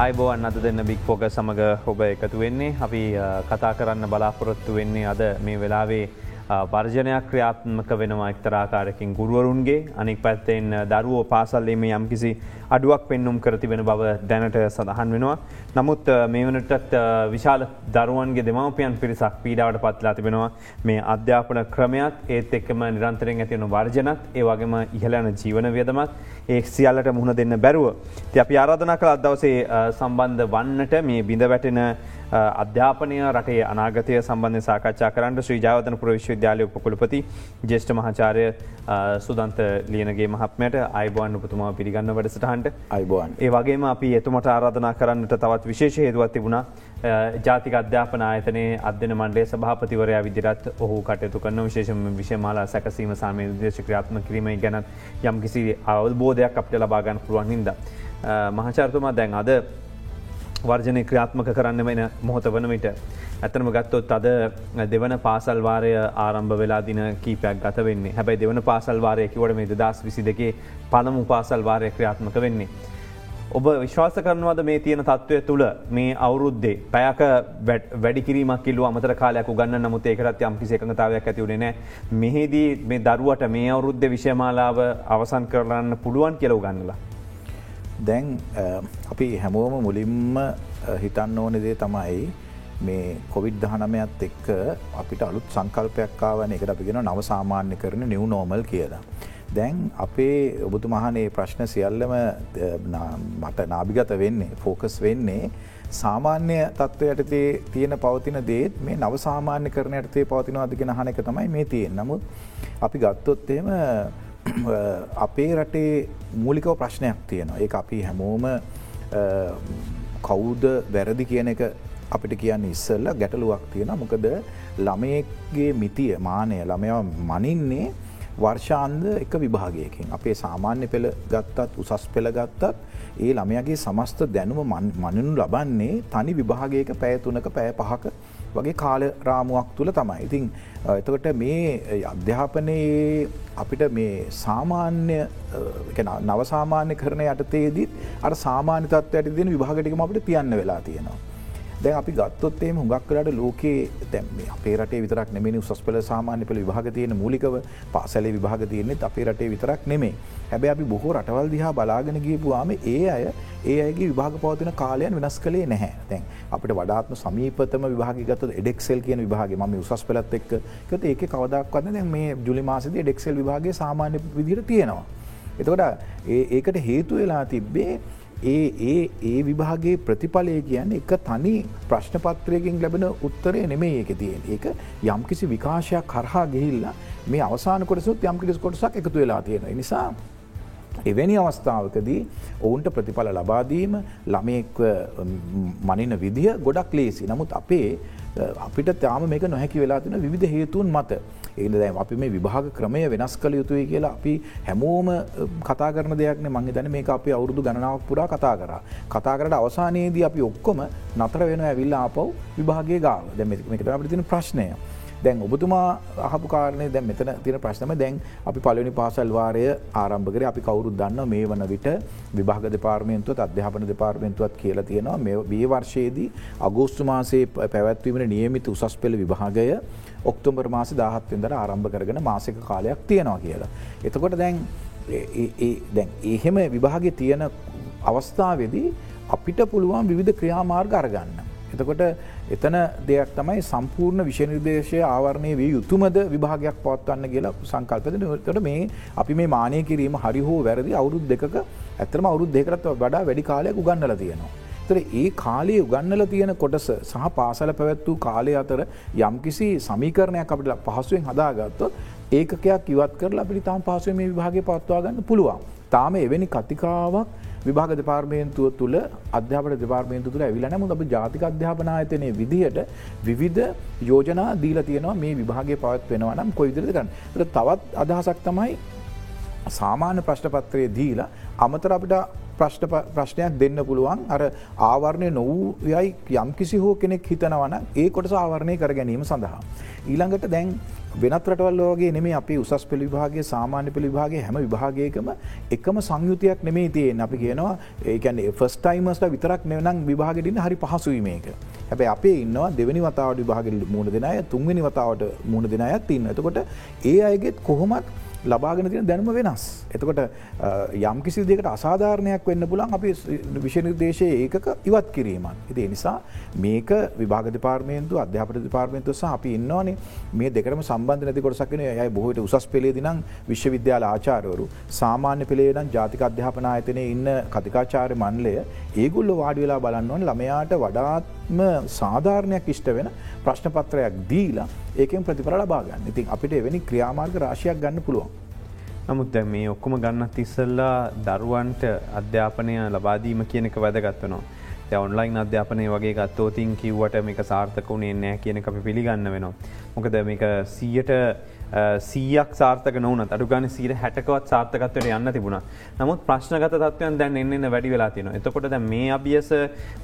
අයිබෝවන් අද දෙන්න බික් පෝක සමඟ ඔබ එකතු වෙන්නේ. අපි කතා කරන්න බලාපොරොත්තු වෙන්නේ අද මේ වෙලාවේ වර්ජනයක් ක්‍රියාත්මක වෙනවා එක්තරාකාරකින් ගුරුවරුන්ගේ අනික් පැත්තෙන් දරුවෝ පාසල්ලීම යම්කිසි අඩුවක් පෙන්නුම් කරති වෙන බව දැනට සඳහන් වෙනවා. නමුත් මේ වනටත් විශාල දරුවන්ගේ දෙමවපියන් පිරිසක් පීඩාවට පත්ලා තිබෙනවා මේ අධ්‍යාපන ක්‍රමයක් ඒත් එක්කම නිරන්තරෙන් ඇතිවුණු වර්ජනත් ඒ වගේම ඉහලන ජීවන වියදමත් ඒ සියල්ලට මුහුණ දෙන්න බැරුව. ති අපි ආරාධනා කළ අදවසේ සම්බන්ධ වන්නට මේ බිඳ වැටෙන අධ්‍යාපනය රටේ අනාගතය සම්බන්ධ සාකච්ඡා කරන්න ශ්‍රී ජාවතන ප්‍රවිශ්වවිද්‍යාලය උපකුලපති ජේෂ්ඨ මහාචාරය සුදන්ත ලියනගේ මහත්මයට අයිබෝන් උපතුමා පිළිගන්න වැඩසටහන්ට. අයිබෝන් ඒ වගේම අපි එතුමට ආරාධනා කරන්නට තවත් විශේෂ හේතුවත් තිබුණා. ජාතික අධ්‍යාපන ආයතනයේ අධ්‍යන මණ්ඩේ සභාපතිවරයා විදිරත් ඔහු කටයුතු කරන විශේෂම විශෂමාලා සැකසීම සාමය දේශ ක්‍රියාත්ම කිරීම ගැනත් යම් කිසි අවබෝධයක් අපට ලබාගන්න පුළුවන් හිද. මහචාර්තුමා දැන් අද වර්ජනය ක්‍රියාත්මක කරන්න වෙන මොහොත වන විට. ඇතනම ගත්තොත් අද දෙවන පාසල්වාරය ආරම්භ වෙලා දින කීපයක් ගත වෙන්නේ හැබැයි දෙවන පාසල්වාරය කිවට මේ දස් විසි දෙකේ පළමු පාසල්වාරය ක්‍රියාත්මක වෙන්නේ. ඔබ විශ්වාස කරනවද මේ තියෙන තත්ත්වය තුළ මේ අවුරුද්දේ පැයක වැඩිකිරීමක් කිල්ලු අමතර කාලයක් ගන්න නමුත් ඒකරත් යම් කිසි එකඟතාවයක් ඇතිවුණේ නෑ මෙහිදී මේ දරුවට මේ අවුරුද්ධ විෂයමාලාව අවසන් කරන්න පුළුවන් කියලව ගන්නලා. දැන් අපි හැමෝම මුලින්ම හිතන්න ඕන දේ තමයි මේ කොවිඩ් දහනමයත් එක්ක අපිට අලුත් සංකල්පයක්කාවන එකට අපිගෙන නව සාමාන්‍ය කරන නිව් නෝමල් කියලා. දැන් අපේ ඔබතු මහනේ ප්‍රශ්න සියල්ලම මට නාභිගත වෙන්නේ ෆෝකස් වෙන්නේ සාමාන්‍ය තත්ත්ව යටතේ තියෙන පවතින දේත් මේ නව සාමාන්‍ය කරන යටතේ පවතිනවාදගෙන හන එක තමයි මේ තියෙන් නමුත් අපි ගත්තොත්තේම අපේ රටේ මූලිකව ප්‍රශ්නයක් තියෙනවා. ඒ අපි හැමෝම කවුද වැරදි කියන එක අපිට කියන්න ඉස්සල්ල ගැටලුවක් තියෙන මොකද ළමයගේ මිතිය මානය ළමයා මනින්නේ වර්ෂාන්ද එක විභාගයකින්. අපේ සාමාන්‍ය පෙළ ගත්තත් උසස් පෙළ ගත්තත් ඒ ළමයගේ සමස්ත දැනුම මනනු ලබන්නේ තනි විභාගයක පැයතුනක පෑ පහක වගේ කාල රාමුවක් තුළ තමයි. ඉතින් එතකොට මේ අධ්‍යාපනයේ අපිට මේ සාමාන්‍ය නවසාමාන්‍ය කරන යටතේදීත් අර සාමාන්‍ය තත්වයට දෙන විභාගටිකම අපට තියන්න වෙලා තියෙනවා. දැන් අපි ගත්තොත්තේම හුඟක් කරට ලෝකයේ දැම් අපේ රටේ විතරක් නෙමනි උසස් පල සාමාන්‍ය පල විභාග තියෙන මූලිකව පාසලේ විභාග තියනෙත් අපේ රටේ විතරක් නෙමේ හැබැ අපි බොහෝ රටවල් දිහා බලාගෙන ගියපුවාම ඒ අය ඒ අයගේ විභාග පවතින කාලයන් වෙනස් කළේ නැහැ. තැන් අපට වඩාත්ම සමීපතම විභාගගත එඩෙක්සෙල් කියන විභාගේ ම උසස් පලත් එක් ක ඒක කවදක් වන්න දැන් මේ ජුලි මාසද ඩෙක්සෙල් විභාගේ සාමාන්‍ය විදිර තියෙනවා. එතකොට ඒකට හේතු වෙලා තිබ්බේ ඒ ඒ ඒ විභාගේ ප්‍රතිඵලය කියන්න එක තනි ප්‍රශ්නපත්‍රයකින් ලැබෙන උත්තරය නෙමේ ඒක තියෙන් ඒක යම්කිසි විකාශයක් කරහා ගිහිල්ලා මේ අවසාන කොටසුත් යම්කිසි කොටසක් එකතු වෙලා තියෙන නිසා එවැනි අවස්ථාවකදී ඔවුන්ට ප්‍රතිඵල ලබාදීම ළමයෙක් මනින විදිහ ගොඩක් ලේසි නමුත් අපේ අපිට තාම මේක නොහැකි වෙලා තින විධ හේතුන් මත ඒද දැන් අපි මේ විභාග ක්‍රමය වෙනස් කළ යුතුයි කියලා අපි හැමෝම කතා කරන දෙයක්න මංගේ දැන මේ අපි අවුරුදු ගණනාවක් පුරා කතා කර. කතා කරට අවසානයේදී අපි ඔක්කොම නතර වෙන ඇවිල්ල ආපව් විභාගේ ගාව දැමකට අපිට තින ප්‍රශ්නය. දැන් ඔබතුමා අහපු කාරණය දැන් මෙතන තින ප්‍රශ්නම දැන් අපි පලනි පාසල්වාරය ආරම්භකර අපි කවුරුත් දන්න මේ වන විට විභාග දෙපාර්මේන්තුවත් අධ්‍යාපන දෙපාර්මේන්තුවත් කියලා තියෙනවා මේ වර්ෂයේදී අගෝස්තු මාසේ පැවැත්වීමට නියමිත උසස් පෙළ විභාගය ඔක්තොම්බර් මාස දාහත්වෙන්දර ආරම්භ කරගෙන මාසික කාලයක් තියෙනවා කියලා. එතකොට දැන් දැන් එහෙම විභාග තියෙන අවස්ථාවේදී අපිට පුළුවන් විවිධ ක්‍රියාමාර්ග අරගන්න. එතකොට එතන දෙයක් තමයි සම්පූර්ණ විෂනිර්දේශය ආවරණය වී යුතුමද විභාගයක් පවත්වන්න කියලා සංකල්පද තොට මේ අපි මේ මානය කිරීම හරි හෝ වැරදි අවුරුද් දෙක ඇතරම අවුරුද් දෙකරත් වඩා වැඩි කාලයක් උගන්නල තියෙනවා. තර ඒ කාලයේ උගන්නල තියෙන කොටස සහ පාසල පැවැත් වූ කාලය අතර යම්කිසි සමීකරණයක් අපට පහසුවෙන් හදාගත්තොත් ඒකයක් ඉවත් කරලා අපිට තාම පහසුව මේ විභාගය පත්වාගන්න පුළුවන්. තාම එවැනි කතිකාවක් විභාග දෙපාර්මේන්තුව තුළ අධ්‍යාපට දෙපාර්මේන්තු තුළ ඇවිලන මුද අප ජාතික අධ්‍යාපනායතනය විදිහට විවිධ යෝජනා දීල තියෙනවා මේ විභාගේ පවත් වෙනවා නම් කොයිදිරිද කරන්න. තවත් අදහසක් තමයි සාමාන්‍ය ප්‍රශ්ටපත්‍රය දීලා අමතර අපිට ප්‍රශ්න ප්‍රශ්නයක් දෙන්න පුළුවන්. අර ආවරණය නොවූ යයි යම් කිසි හෝ කෙනෙක් හිතනවන ඒ කොටස ආවරණය කර ගැනීම සඳහා. ඊළඟට දැන් වෙනත් රටවල් වගේ නෙමේ අපි උසස් පෙළ විභාගේ සාමාන්‍ය පෙළ විභාගේ හැම විභාගයකම එකම සංයුතියක් නෙමේ තියෙන් අපි කියනවා ඒකන්නේ ෆස් ටයිමස්ට විතරක් නෙවනම් විභාගෙටින් හරි පහසුවීමේක හැබැ අපේ ඉන්නවා දෙවනි වතාවට විභාග මුණ දෙනය තුන්වෙනි වතාවට මුණ දෙන අයත් ඉන්න එතකොට ඒ අයගෙත් කොහොමත් ලබාගෙන තියෙන දැනුම වෙනස්. එතකොට යම් කිසි දෙකට අසාධාරණයක් වෙන්න පුළන් අපි විෂනිර්දේශය ඒකක ඉවත් කිරීමන්. ඉති නිසා මේක විභාග දෙපාර්මේන්තු අධ්‍යාපට දෙපාර්මේන්තු සහ අපි ඉන්නවානේ මේ දෙකරම සම්බන්ධ නැති කොටසක්න යයි බොහට උසස් පෙළේ නම් විශ්වවිද්‍යාල ආචාරවරු සාමාන්‍ය පෙළේනම් ජාතික අධ්‍යාපන ආයතනය ඉන්න කතිකාචාර මන්ලය ඒගුල්ල වාඩි වෙලා බලන්නවන් ළමයාට වඩාත්ම සාධාරණයක් ඉෂ්ට වෙන ප්‍රශ්නපත්‍රයක් දීලා ඒකෙන් ප්‍රතිපර ලබාගන්න ඉතින් අපිට එවැනි ක්‍රියාමාර්ග රාශයක් ගන්න පුළුවන්. නමුත් මේ ඔක්කොම ගන්නත් ඉස්සල්ලා දරුවන්ට අධ්‍යාපනය ලබාදීම කියනක වැදගත්වනවා. ඔන්ලයින් අධ්‍යාපනය වගේ ගත්තෝතින් කිව්වට මේක සාර්ථක වුණේ නෑ කියනක අපි පිළිගන්න වෙනවා. මොකද මේක සීයට සීයක් සාර්ථක නොවන අඩුගන සීර හැටකවත් සාර්ථකත්වයට යන්න තිබුණ. නමුත් ප්‍රශ්නගත තත්වයන් දැන් එන්න වැඩි වෙලා තින එතකොට ද මේ අභියස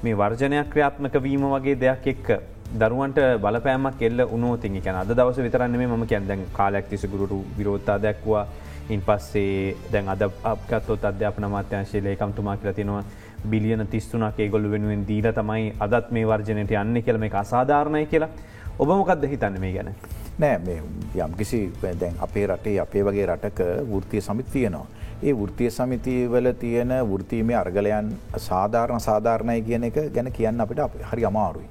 මේ වර්ජනයක් ක්‍රියාත්මක වීම වගේ දෙයක් එක්ක දරුවන්ට බලපෑමක් එල්ල උනෝතින් එක අද දවස විතරන්න මේ ම කියැන් දැන් කාලයක් තිසගුරුට විරෝත්තා දැක්වා ඉන් පස්සේ දැන් අද අපකත්තොත් අධ්‍යාපන මාත්‍යංශයේ ලේකම්තුමා කියලා තියෙනවා බිලියන තිස්තුනක් ඒගොල්ලු වෙනුවෙන් දීල තමයි අදත් මේ වර්ජනයට යන්න කියල මේ අසාධාරණය කියලා. ඔබ මොකක්ද හිතන්න මේ ගැන. නෑ මේ යම් කිසි දැන් අපේ රටේ අපේ වගේ රටක වෘතිය සමිත් තියනවා. ඒ වෘතිය සමිතිවල තියෙන වෘතීමේ අර්ගලයන් සාධාරණ සාධාරණය කියන එක ගැන කියන්න අපිට හරි අමාරුයි.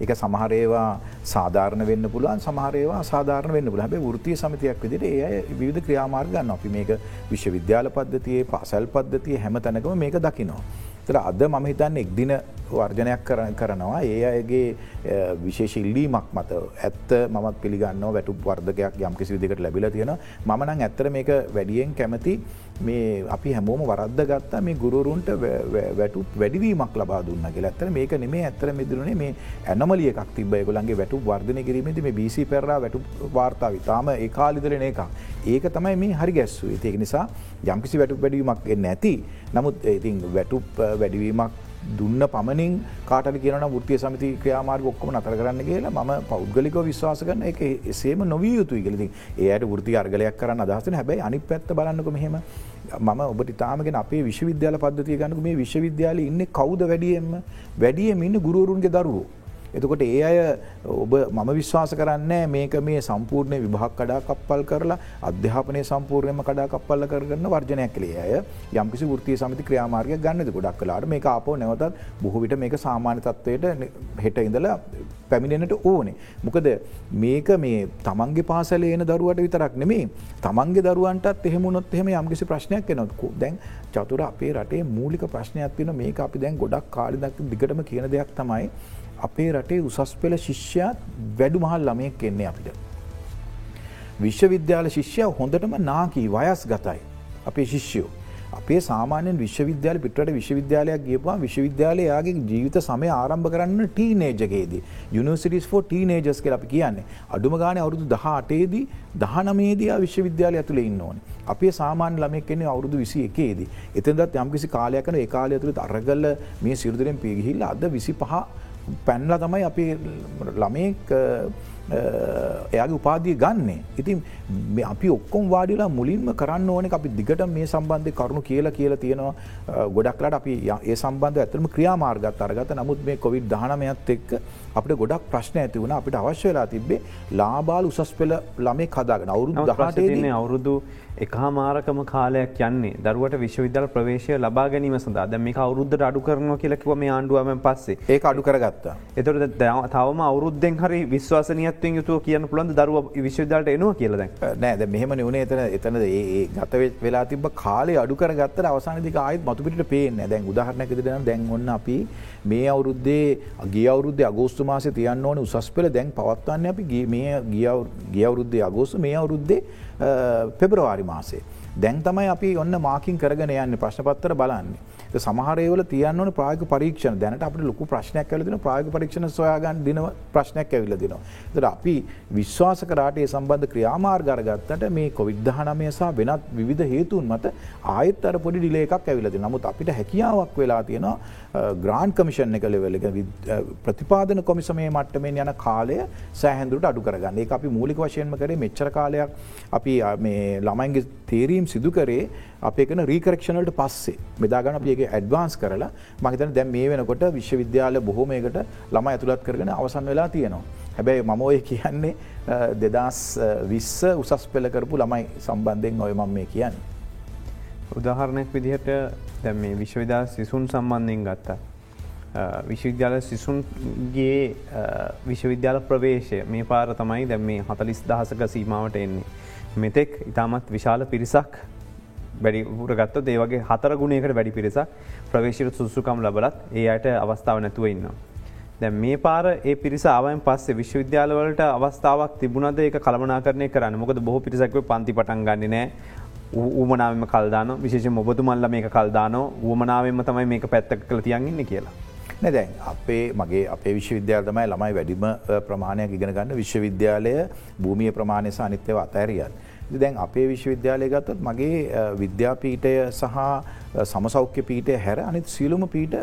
එක සමහරේවා සාධාරණ වෙන්න පුළුවන් සමහරේවා සාධාරණ වෙන්න පුළ හැබේ වෘතිය සමතියක් විදිට ඒ විවිධ ක්‍රියාමාර්ගන්න අපි මේක විශ්වවිද්‍යාල පද්ධතියේ පාසැල් පද්ධතිය හැම තැනකම මේක දකිනවා. තර අද මම හිතන්න එක්දින වර්ජනයක් කරනවා. ඒ අයගේ විශේෂ ඉල්ලීමක් මත ඇත්ත මත් පිළිගන්න වැටු වර්ධකයක් යම් කිසි විදිකට ලැබිල තියෙන මනං ඇත්තර මේක වැඩියෙන් කැමති මේ අපි හැමෝම වරද්ද ගත්තා මේ ගුරුරුන්ට වැටු වැඩිවීමක් ලබා දුන්න ඇත්තර මේක නෙමේ ඇත්තර මිදුරනේ මේ ඇනමලිය එකක් තිබ ගොලන්ගේ වැටු වර්ධනය කිරීමති මේ බිසි පෙරා වැටු වාර්තාව තාම ඒ කාලිදරන එක ඒක තමයි මේ හරි ගැස්සු ඒක නිසා යම්කිසි වැටු වැඩීමක් එන්න ඇති නමුත් ඉතින් වැටු වැඩිවීමක් දුන්න පමණින් කාටට කියන ෘතිය සමති ක්‍රියාමාර්ග ඔක්කොම නතර කරන්න කියලා ම පෞද්ගලික විශ්වාස කරන එක එසේම නොවිය යුතුයි කලති ඒයට ෘති අර්ගලයක් කරන්න අදහසන හැබැයි අනි පැත්ත බලන්නක මෙහෙම. මම ඔබට තාමගෙන අපේ විශ්වවිද්‍යාල පද්ධතිය ගන්නක මේ විශ්වවිද්‍යාල ඉන්න කවුද වැඩියෙන්ම? වැඩියම ඉන්න ගුරුවරුන්ගේ දරුවෝ. එතකොට ඒ අය ඔබ මම විශ්වාස කරන්න මේක මේ සම්පූර්ණය විභාක් කඩා කප්පල් කරලා අධ්‍යාපනය සම්පූර්ණයම කඩා කප්පල්ල කරන්න වර්ජනයක් කළේ අය යම්කිසි ෘතිය සමති ක්‍රියාමාර්ගය ගන්නද ගොඩක් කලාට මේ අපෝ නැවතත් බොහවිට මේක සාමාන්‍ය තත්වයට හෙට ඉඳලා පැමිණෙනට ඕනේ. මොකද මේක මේ තමන්ගේ පාසලේන දරුවට විතරක් නෙමේ තමන්ගේ දරුවන්ටත් එහෙමුණොත් එහෙම යම්කිසි ප්‍රශ්නයක් එනොත්කු දැන් චතුර අපේ රටේ මූලික ප්‍රශ්නයක් තින මේ අපි දැන් ගොඩක් කාලිදක් දිගටම කියන දෙයක් තමයි අපේ රටේ උසස් පෙළ ශිෂ්‍යයාත් වැඩු මහල් ළමයෙක් එන්නේ අපිට. විශ්වවිද්‍යාල ශිෂ්‍යය හොඳටම නාකී වයස් ගතයි. අපේ ශිෂ්‍යයෝ. අපේ සාමාන්‍යෙන් විශ්වවිද්‍යාල පිටට විශ්වවිද්‍යාලයක් ගේපවා විශ්වවිද්‍යාලයාගේ ජීවිත සමය ආරම්භ කරන්න ටීනේජගේදී යුනිසිටිස් ෝ ටීනේජස් කල අපි කියන්නේ අඩුම ගාන අවුදු දහ අටේදී දහනමේදයා විශ්වවිද්‍යාලය ඇතුළ ඉන්න ඕන අපේ සාමාන්‍ය ළමෙක් කෙන්නේ අවුරුදු විසි එකේදී එතදත් යම්කිසි කාලයකන ඒ කාලය ඇතුළත් අරගල්ල මේ සිරුදරෙන් පිගිහිල්ල අද විසි පහ පැන්ලා තමයි අපේ ළමයෙක් එයාගේ උපාදිය ගන්නේ. ඉතින් අපි ඔක්කොම් වාඩිලා මුලින්ම කරන්න ඕන අපි දිගට මේ සම්බන්ධය කරුණු කියලා කියලා තියෙනවා. ගොඩක්ලට අපි ඒ සම්බන්ධ ඇතරම ක්‍රියාමාර්ගත් අරගත නමුත් මේ කොවිඩ් දහනමයත් එක්ක අපිට ගොඩක් ප්‍රශ්න ඇති වුණ. අපිට අවශ්‍ය වෙලා තිබේ ලාබාල උසස් පෙළ ළමේ කදාගෙන අවුරුදු දහටේ අවුරුදු එකහා මාරකම කාලයක් යන්නේ දරුවට විශ්වවිද්‍යාල ප්‍රවේශය ලබා ගැනීම සඳහා දැන් මේක අවුරුද්දට අඩු කරනවා කියලා කිව්වා මේ ආණ්ඩුවම පස්සේ ඒක අඩු කරගත්තා. එතකොට තවම අවුරුද්දෙන් හරි විශ්වාසනීයත්වයෙන් යුතුව කියන්න පුළුවන් දරුවා විශ්වවිද්‍යාලයට එනවා කියලා දැන්. නෑ දැන් මෙහෙමනේ උනේ එතන එතන ඒ ගත වෙලා තිබ්බ කාලේ අඩු කරගත්තට අවසානයේදී ආයෙත් මතු පිටට පේන්නේ නෑ. දැන් උදාහරණයක් විදිහට නම් දැන් ඔන්න අපි මේ අවුරුද්දේ ගිය අවුරුද්දේ අගෝස්තු මාසේ තියන්න ඕනේ උසස් පෙළ දැන් පවත්වන්නේ අපි මේ ගිය අවුරුද්දේ අගෝස්තු මේ අවුරුද්දේ පෙබරවාරි මාසේ. දැන් තමයි අපි ඔන්න මාකින් කරගෙන යන්න ප්‍රශ්නපත්තර බලන්නේ. සමහරයවල තියන්න ඕන ප්‍රායක පරීක්ෂණ. දැනට අපට ලොකු ප්‍රශ්නයක් ඇල දින ප්‍රායක පරීක්ෂණ සොයාගන්න දින ප්‍රශ්නයක් ඇවිල දිනවා. තර අපි විශ්වාස කරාටේ සම්බන්ධ ක්‍රියාමාර්ගරගත්තට මේ කොවිද්ධහනමය සහ වෙනත් විධ හේතුන් මත ආයත් අර පොඩි ඩිලේ එකක් ඇවිලද නමුත් අපිට හැකියාවක් වෙලා තියෙනවා ග්‍රාන්් කමිෂන් එක ලෙවල ප්‍රතිපාදන කොමිසමේ මට්ටමෙන් යන කාලය සෑහන්දුරට අඩු කරගන්න. ඒ අපි මූලික වශයෙන්ම කරේ මෙච්චර කාලයක් අපි ළමයින්ගේ තේරීම් සිදු කරේ අපේකන රීකරක්ෂණට පස්සේ මෙදාගන අපගේ ඇඩ්වාන්ස් කරලා මහිතන දැම් මේ වෙනකොට විශ්වවිද්‍යාල බොහෝමයකට ළම ඇතුළත් කරගෙන අවසන් වෙලා තියෙනවා. හැබැයි මම ඔය කියන්නේ දෙදස් විස්ස උසස් පෙළ කරපු ළමයි සම්බන්ධයෙන් ඔය මම මේ කියන්න. උදාහරණයක් විදිහට දැම් මේ විශ්වවිදා සිසුන් සම්බන්ධයෙන් ගත්තා. විශ්වවිද්‍යාල සිසුන්ගේ විශ්වවිද්‍යාල ප්‍රවේශය මේ පාර තමයි දැම් මේ හතලිස් දහසක සීමාවට එන්නේ. මෙතෙක් ඉතාමත් විශාල පිරිසක් වැඩි පුරගත්ත දේවගේ හතර ගුණයකට වැඩි පිරිසක් ප්‍රවේශයට සුසුකම් ලබලත් ඒ අයට අවස්ථාව නැතුව ඉන්නවා. දැ මේ පාර ඒ පිරිස ආවයන් පස්සේ විශ්වවිද්‍යාලවලට අවස්ථාවක් තිබුණද ඒ කළමනා කරනය කරන්න මොකද බොහ පිරිසක්ව පන්ති පටන් ගන්න නෑ ඌමනාවම කල්දාන විශේෂ මොබතුමල්ල මේක කල්දානෝ ඌමනාවෙන්ම තමයි මේක පැත්තක කළ තියන්ගන්න කියලා. නැදැන් අපේ මගේ අපේ විශ්වවිද්‍යාල තමයි ළමයි වැඩිම ප්‍රමාණයක් ඉගෙන ගන්න විශ්වවිද්‍යාලය භූමිය ප්‍රමාණය සහ අනිත්‍යව අතෑරියන්. දැන් අපේ විශ්වවිද්‍යාලය ගත්තොත් මගේ විද්‍යාපීටය සහ සමසෞඛ්‍ය පීටය හැර අනිත් සියලුම පීට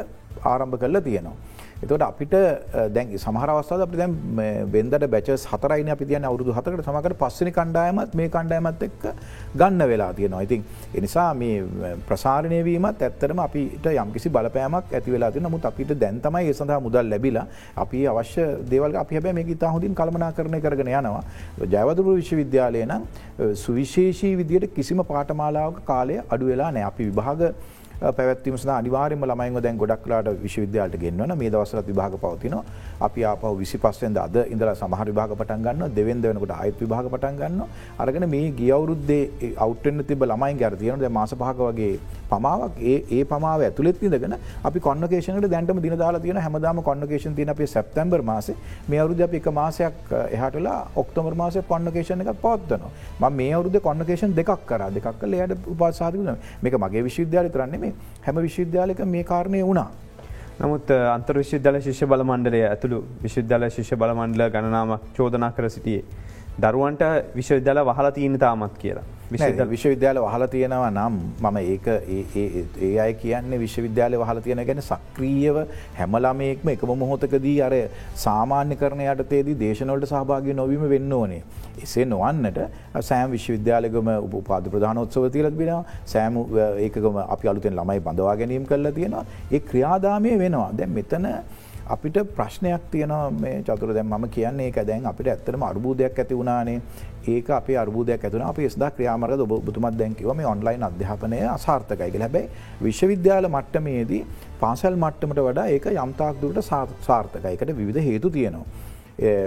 ආරම්භ කරලා තියෙනවා. එතවට අපිට දැන් සමහරවස්ථාද අපි දැම් වෙන්දට බැචස් හතරයින අපි තියන අවුදු හතකට සමකට පස්සනි කණ්ඩායමත් මේ කණ්ඩායමත් එක්ක ගන්න වෙලා තියෙනවා. ඉතින් එනිසා මේ ප්‍රසාරණය වීමත් ඇත්තරම අපිට යම්කිසි බලපෑමක් ඇති වෙලා තිය නමුත් අපිට දැන් තමයි ඒ සඳහා මුදල් ලැබිලා අපි අවශ්‍ය දේවල් අපි හැබැ මේ ඉතා හොඳින් කල්මනා කරණය කරගෙන යනවා. ජයවදුරු විශ්වවිද්‍යාලය නම් සුවිශේෂී විදියට කිසිම පාටමාලාවක කාලය අඩු වෙලා නෑ අපි විභාග පැවැත්වීම සඳහා අනිවාර්යයෙන්ම ළමයින්ව දැන් ගොඩක් වෙලාට විශ්වවිද්‍යාලයට ගෙන්වන මේ දවස්වලත් විභාග පවතිනවා. අපි ආපහු 25 වෙනිදා අද ඉඳලා සමහර විභාග පටන් ගන්නවා. දෙවෙනිදා වෙනකොට ආයෙත් විභාග පටන් ගන්නවා. අරගෙන මේ ගිය අවුරුද්දේ අවුට් වෙන්න තිබ්බ ළමයින්ගේ අර තියෙනවා දැන් මාස පහක වගේ පමාවක් ඒ ඒ පමාව ඇතුළෙත් ඉඳගෙන අපි කොන්වොකේෂන් එකට දැන්ටම දින දාලා තියෙනවා. හැමදාම කොන්වොකේෂන් තියෙන අපේ සැප්තැම්බර් මාසේ. මේ අවුරුද්දේ අපි එක මාසයක් එහාට වෙලා ඔක්තෝබර් මාසේ කොන්වොකේෂන් එකක් පවත්වනවා. මම මේ අවුරුද්දේ කොන්වොකේෂන් දෙකක් කරා. දෙකක් කළා එයාට උපාසාධක මේක මගේ විශ්වවිද්‍යාලය විතරක් නෙමෙයි. හැම විශ්වවිද්‍යාලයක මේ කාරණය වුණා. නමුත් අන්තර් විශ්වවිද්‍යාල ශිෂ්‍ය බල මණ්ඩලය ඇතුළු විශ්වවිද්‍යාල ශිෂ්‍ය බල මණ්ඩල ගණනාම චෝදනා කර සිටියේ. දරුවන්ට විශ්වවිද්‍යාල වහලා තියෙන තාමත් කියලා. විශ්වවිද්‍යාල වහල තියෙනවා නම් මම ඒක ඒ අය කියන්නේ විශ්වවිද්‍යාලය වහල තියෙන ගැන සක්‍රීයව හැමලාමයෙක්ම එකම මොහොතකදී අර සාමාන්‍ය කරන යටතේදී දේශනවලට සහභාගී නොවීම වෙන්න ඕනේ. එසේ නොවන්නට සෑම් විශ්වවිද්‍යාලකම උපාද ප්‍රධානොත්සව තියලත් බෙනවා සෑම ඒකම අපි අලුතෙන් ළමයි බඳවා ගැනීම් කරලා තියෙනවා ඒ ක්‍රියාදාමය වෙනවා දැන් මෙතන අපිට ප්‍රශ්නයක් තියෙනවා මේ චතුර දැන් මම කියන්නේ ඒක දැන් අපිට ඇත්තටම අර්බුදයක් ඇති වුණානේ ඒක අපේ අර්බුදයක් ඇති වුණා අපි එස්දා ක්‍රියාමාර්ග ඔබ ඔබතුමත් දැන් කිව්වා මේ ඔන්ලයින් අධ්‍යාපනය අසාර්ථකයි කියලා. හැබැයි විශ්වවිද්‍යාල මට්ටමේදී පාසල් මට්ටමට වඩා ඒක යම් තාක් දුරට සාර්ථකයි. ඒකට විවිධ හේතු තියෙනවා.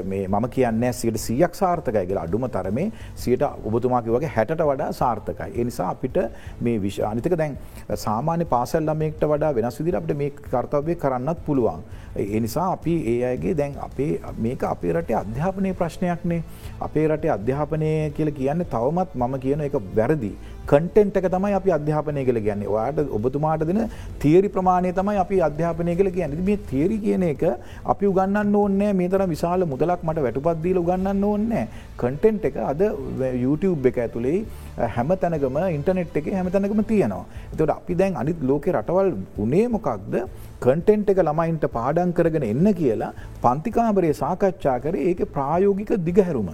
මේ මම කියන්නේ සියට සියක් සාර්ථකයි කියලා අඩුම තරමේ සියට ඔබතුමාගේ වගේ හැට වඩා සාර්ථකයි. ඒ නිසා අපිට මේ විශ අනිතක දැන් සාමාන්‍ය පාසල් ළමයෙක්ට වඩා වෙනස් විදිහට අපිට මේ කාර්යය කරන්නත් පුළුවන්. ඒ නිසා අපි ඒ අයගේ දැන් අපේ මේක අපේ රටේ අධ්‍යාපනයේ ප්‍රශ්නයක්නේ. අපේ රටේ අධ්‍යාපනය කියලා කියන්නේ තවමත් මම කියන එක වැරදි. කටෙන්ට් එක තමයි අපි අධ්‍යාපනය කළ කියන්නේ ඔයාට ඔබතුමාට දෙන තේරි ප්‍රමාණය තමයි අපි අධ්‍යාපනය කළ කියන්නේ මේ තේරි කියන එක අපි උගන්නන්න ඕන්නෑ මේ තරම් විශාල මුදලක් මට වැටුපත්දීල උගන්නන්න ඕන්නෑ කටෙන්ට් එක අද YouTube එක ඇතුළේ හැම තැනකම ඉන්ටනෙට් එක හැම තැනකම තියෙනවා. එතට අපි දැන් අනිත් ලෝක රටවල් උනේ මොකක්ද කටෙන්ට් එක ළමයින්ට පාඩන් කරගෙන එන්න කියලා පන්තිකාමරයේ සාකච්ඡා කර ඒක ප්‍රායෝගික දිගහැරුම.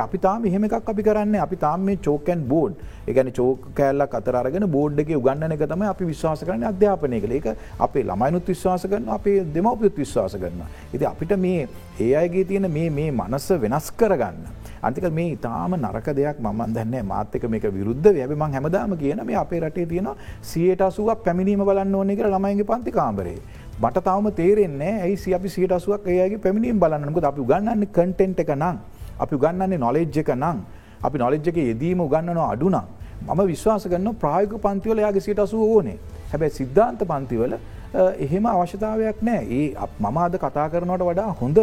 අපි තාම එහෙම එකක් අපි කරන්න අපි තාම මේ චෝකැන් බෝඩ් එකන චෝක කෑල්ලක් අතරගෙන බෝඩ් එක උගන්නන එක තමයි අපි විශ්වාස කරන අධ්‍යාපනය කළ එක අපේ ළමයිනුත් විශ්වාස කරන අපේ දෙමවපියුත් විශ්වාස කරන. ඉති අපිට මේ ඒ අයගේ තියෙන මේ මේ මනස්ස වෙනස් කරගන්න. අන්තික මේ ඉතාම නරක දෙයක් මම දන්න මාතක මේක විරුද්ධ වැැබ මං හැමදාම කියන මේ අපේ රටේ තියෙන සියට අසුවක් පැමිණීම බලන්න ඕනෙ කර ළමයිගේ පන්තිකාම්බරේ. මට තවම තේරෙන්නේ ඇයි අපි සියට අසුවක් ඒගේ පැමිණීම් බලන්නක අපි ගන්නන්න කටෙන්ට් එක නං අපි උගන්නන්නේ නොලෙජ් එක නං අපි නොලෙජ් එක යෙදීම උගන්නනවා අඩුනම් මම විශ්වාස කරන්න ප්‍රායක පන්තිවල යාගේ සිට අසුව ඕනේ. හැබැයි සිද්ධාන්ත පන්තිවල එහෙම අවශ්‍යතාවයක් නෑ ඒ මම අද කතා කරනවට වඩා හොඳ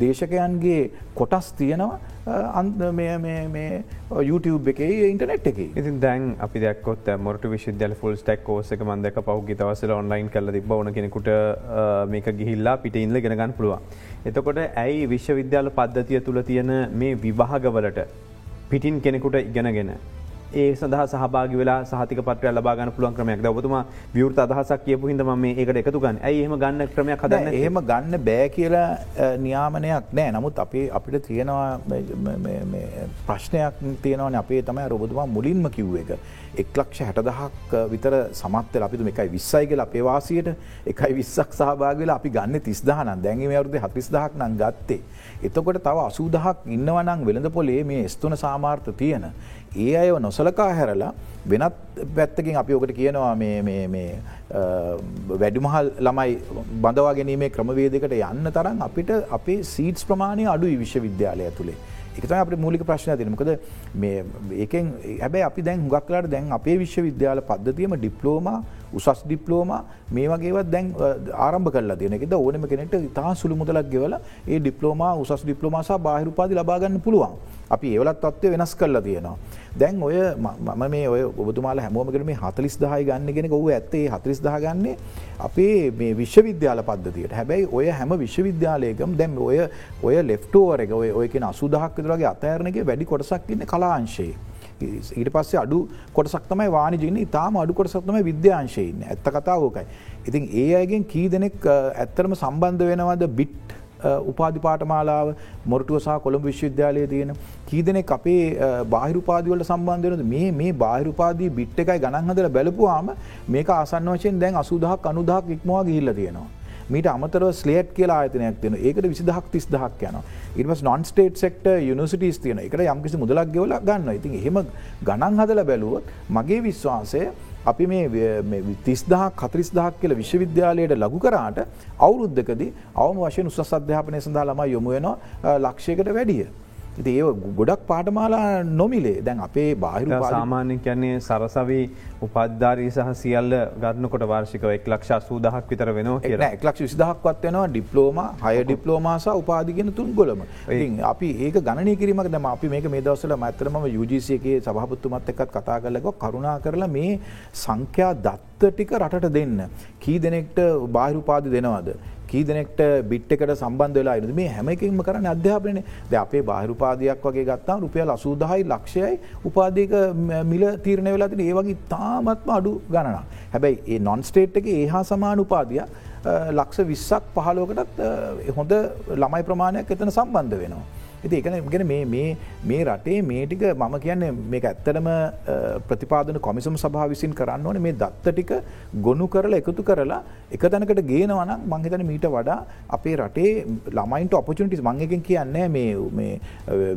දේශකයන්ගේ කොටස් තියෙනවා. YouTube එකේ ඉන්ටනෙට් එකේ ඉතින් දැන් අපි දැක්කොත් මොට විශවිද්‍යල ෆුල් ටක් කෝසක මන්දක පහුගි තවසල ඔන්ලයින් කල තිබ ඕන කෙනෙකුට මේක ගිහිල්ලා පිට ඉන්ල ගෙනගන්න පුළුවන්. එතකොට ඇයි විශ්වවිද්‍යාල පද්ධතිය තුළ තියෙන මේ විවාහගවලට පිටින් කෙනෙකුට ඉගෙනගෙන ඒ සඳහ සහභාග වෙලා සහතික පත්‍රය ලබාගන්න පුළුවන් ක්‍රමයක් ඔබතුමා විවෘත අදහසක් කියපු හිද ම ඒකට එකතුගන්න ඇයිහම ගන්න ක්‍රමයක් හදන්න එහෙම ගන්න බෑ කියලා නියාමනයක් නෑ නමුත් අපේ අපිට තියෙනවා ප්‍රශ්නයක් තියෙනවන අපේ තමයි රොබතුමා මුලින්ම කිව්ව එක. එක් ලක්ෂ හැටදහක් විතර සමත්ත අපිතු එකයි විස්සයි කියලා අපේ වාසියට එකයි විස්සක් සහභාගල අපි ගන්න තිස්දාහන දැන්ගේ අවරුද හතිස් දහක් නම් ගත්තේ. එතකොට තව අසූදහක් ඉන්නවනං වෙළඳ පොලේ මේ ස්තුන සාමාර්ථ තියෙන. ඒ අයව නොසලකා හැරලා වෙනත් පැත්තකින් අපි ඕකට කියනවා වැඩිමහල් ළමයි බඳවා ගැනීමේ ක්‍රමවේදකට යන්න තරම් අපිට අපේ සීටස් ප්‍රමාණය අඩුයි විශ්වවිද්‍යාලය ඇතුළේ. එකතම අප මූලික ප්‍රශ්න තිනමකද මේ ඒකෙන් හැබැයි අපි දැන් හුගක්ලාට දැන් අපේ විශ්වවිද්‍යාල පද්ධතියම ඩිප්ලෝම උසස් ඩිප්ලෝම මේ වගේවත් දැන් ආරම්භ කල දෙනකෙද ඕනම කෙනෙට ඉතා සුළු මුදලක් ගෙවල ඒ ඩිප්ලෝම උසස් ඩිප්ලෝමසා බාහිරුපාදි ලබාගන්න පුළුවන් අපි ඒවලත් තත්වය වෙනස් කරලා තියෙනවා. දැන් ඔය මම මේ ඔය ඔබතුමාල හැමෝමකට මේ හතලිස් දහයි ගන්න ගෙන ඔහු ඇත්තේ හතරිස් දහ ගන්නේ අපේ මේ විශ්වවිද්‍යාල පද්ධතියට හැබැයි ඔය හැම විශ්වවිද්‍යාලයකම් දැම් ඔය ඔය ලෙෆ්ටෝවර එක ඔය ඔයකෙන අසුදහක් විතරගේ අතෑරණගේ වැඩි කොටසක් ඉන්න කලාංශයේ. ඊට පස්සේ අඩු කොටසක් තමයි වානිජින තාම අඩු කොටසක්තම විද්‍යාංශයන්න ඇත්ත කතාවෝකයි. ඉතින් ඒ අයගෙන් කී දෙනෙක් ඇත්තරම සම්බන්ධ වෙනවද බිට් උපාධි පාටමාලාව මොරටුව සහ කොළඹ විශ්වවිද්‍යාලය තියෙන කීදනෙක් අපේ බාහිරුපාදිවලට සම්බන්ධයනද මේ මේ බාහිරුපාදී බිට් එකයි ගණන් හදල බැලපුවාම මේක ආසන්න වශයෙන් දැන් අසුදහක් අනුදහක් ඉක්මවා ගිහිල්ල තියෙනවා. මීට අමතරව ස්ලේට් කියලා ආයතනයක් තියෙන ඒකට විසිදහක් තිස් දහක් යන ඉටස් නොන් ස්ටේට් සෙක්ට යුනිසිටස් තියෙන එකට යම්කිසි මුදලක් ගෙවල ගන්න ඉතින් එහෙම ගණන් හදල බැලුවොත් මගේ විශ්වාසය අපි මේ තිස්දා කතරිස් දහක් කියල විශ්වවිද්‍යාලයට ලගු කරාට අවුරුද්ධකදී අවම වශයෙන් උසස් අධ්‍යාපනය සඳහා ළම යොමු වෙන ලක්ෂයකට වැඩිය. ඒ ගොඩක් පාටමාලා නොමිලේ. දැන් අපේ බාහිර සාමාන්‍ය කියන්නේ සරසවී උපද්ධාරී සහ සියල්ල ගන්නකොට වාර්ෂිකව එක් ලක්ෂ සූදහක් විතර වෙනවා කිය එක්ලක්ෂ විසිදහක්වත් වෙනවා. ඩිප්ලෝම හය ඩිප්ලෝමාස උපාදිගෙන තුන් ගොලම අපි ඒක ගණනය කිරීමක් දම අපි මේක මේ දවසල මඇතරම යුජසියගේ සභහපත්තුමත් එක්කත් කතා කරලක කරුණා කරලා මේ සංඛ්‍යා දත්ත ටික රටට දෙන්න. කී දෙනෙක්ට බාහිරුපාදි දෙනවද. කී දෙනෙක්ට බිට්කට සම්බන්ධ වෙලා ඉද මේ හැමකින්ම කරන්න අධ්‍යාපනය ද අපේ බාහිරුපාදයක් වගේ ගත්තා රුපියල් අසූදහයි ලක්ෂයයි උපාදක මිල තීරණය වෙලා තින ඒවගේ තාමත්ම අඩු ගණන හැබැයි ඒ නොන්ස්ටේට් එක ඒහා සමාන උපාදිය ලක්ෂ විස්සක් පහලෝකටත් හොඳ ළමයි ප්‍රමාණයක් එතන සම්බන්ධ වෙනවා. ඇති එකන ගෙන මේ රටේ මේටික මම කියන්නේ මේක ඇත්තරම ප්‍රතිපාදන කොමිසම් සභා විසින් කරන්න ඕන. මේ දත්ත ටික ගොනු කරලා එකතු කරලා එක තැනකට ගේනවනම් මංහිතන මීට වඩා අපේ රටේ ළමයින්ට ඔපචුනිටිස් මංගකින් කියන්නේ මේ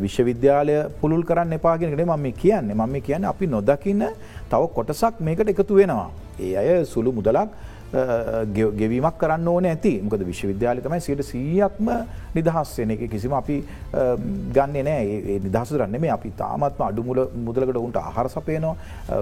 විශ්වවිද්‍යාලය පුළුල් කරන්න එපාගෙනකට මම කියන්න. මම කියන්න අපි නොදකින්න තව කොටසක් මේකට එකතු වෙනවා. ඒ අය සුළු මුදලක් ගෙවීමක් කරන්න ඕන ඇති මොකද විශ්වවිද්‍යාල තමයි සියට සීයක්ම නිදහස් වෙන එක. කිසිම අපි ගන්න නෑ. නිදහස රන්න මේ අපි තාමත්ම අඩුමුල මුදලකට උන්ට ආහර සපයනවා.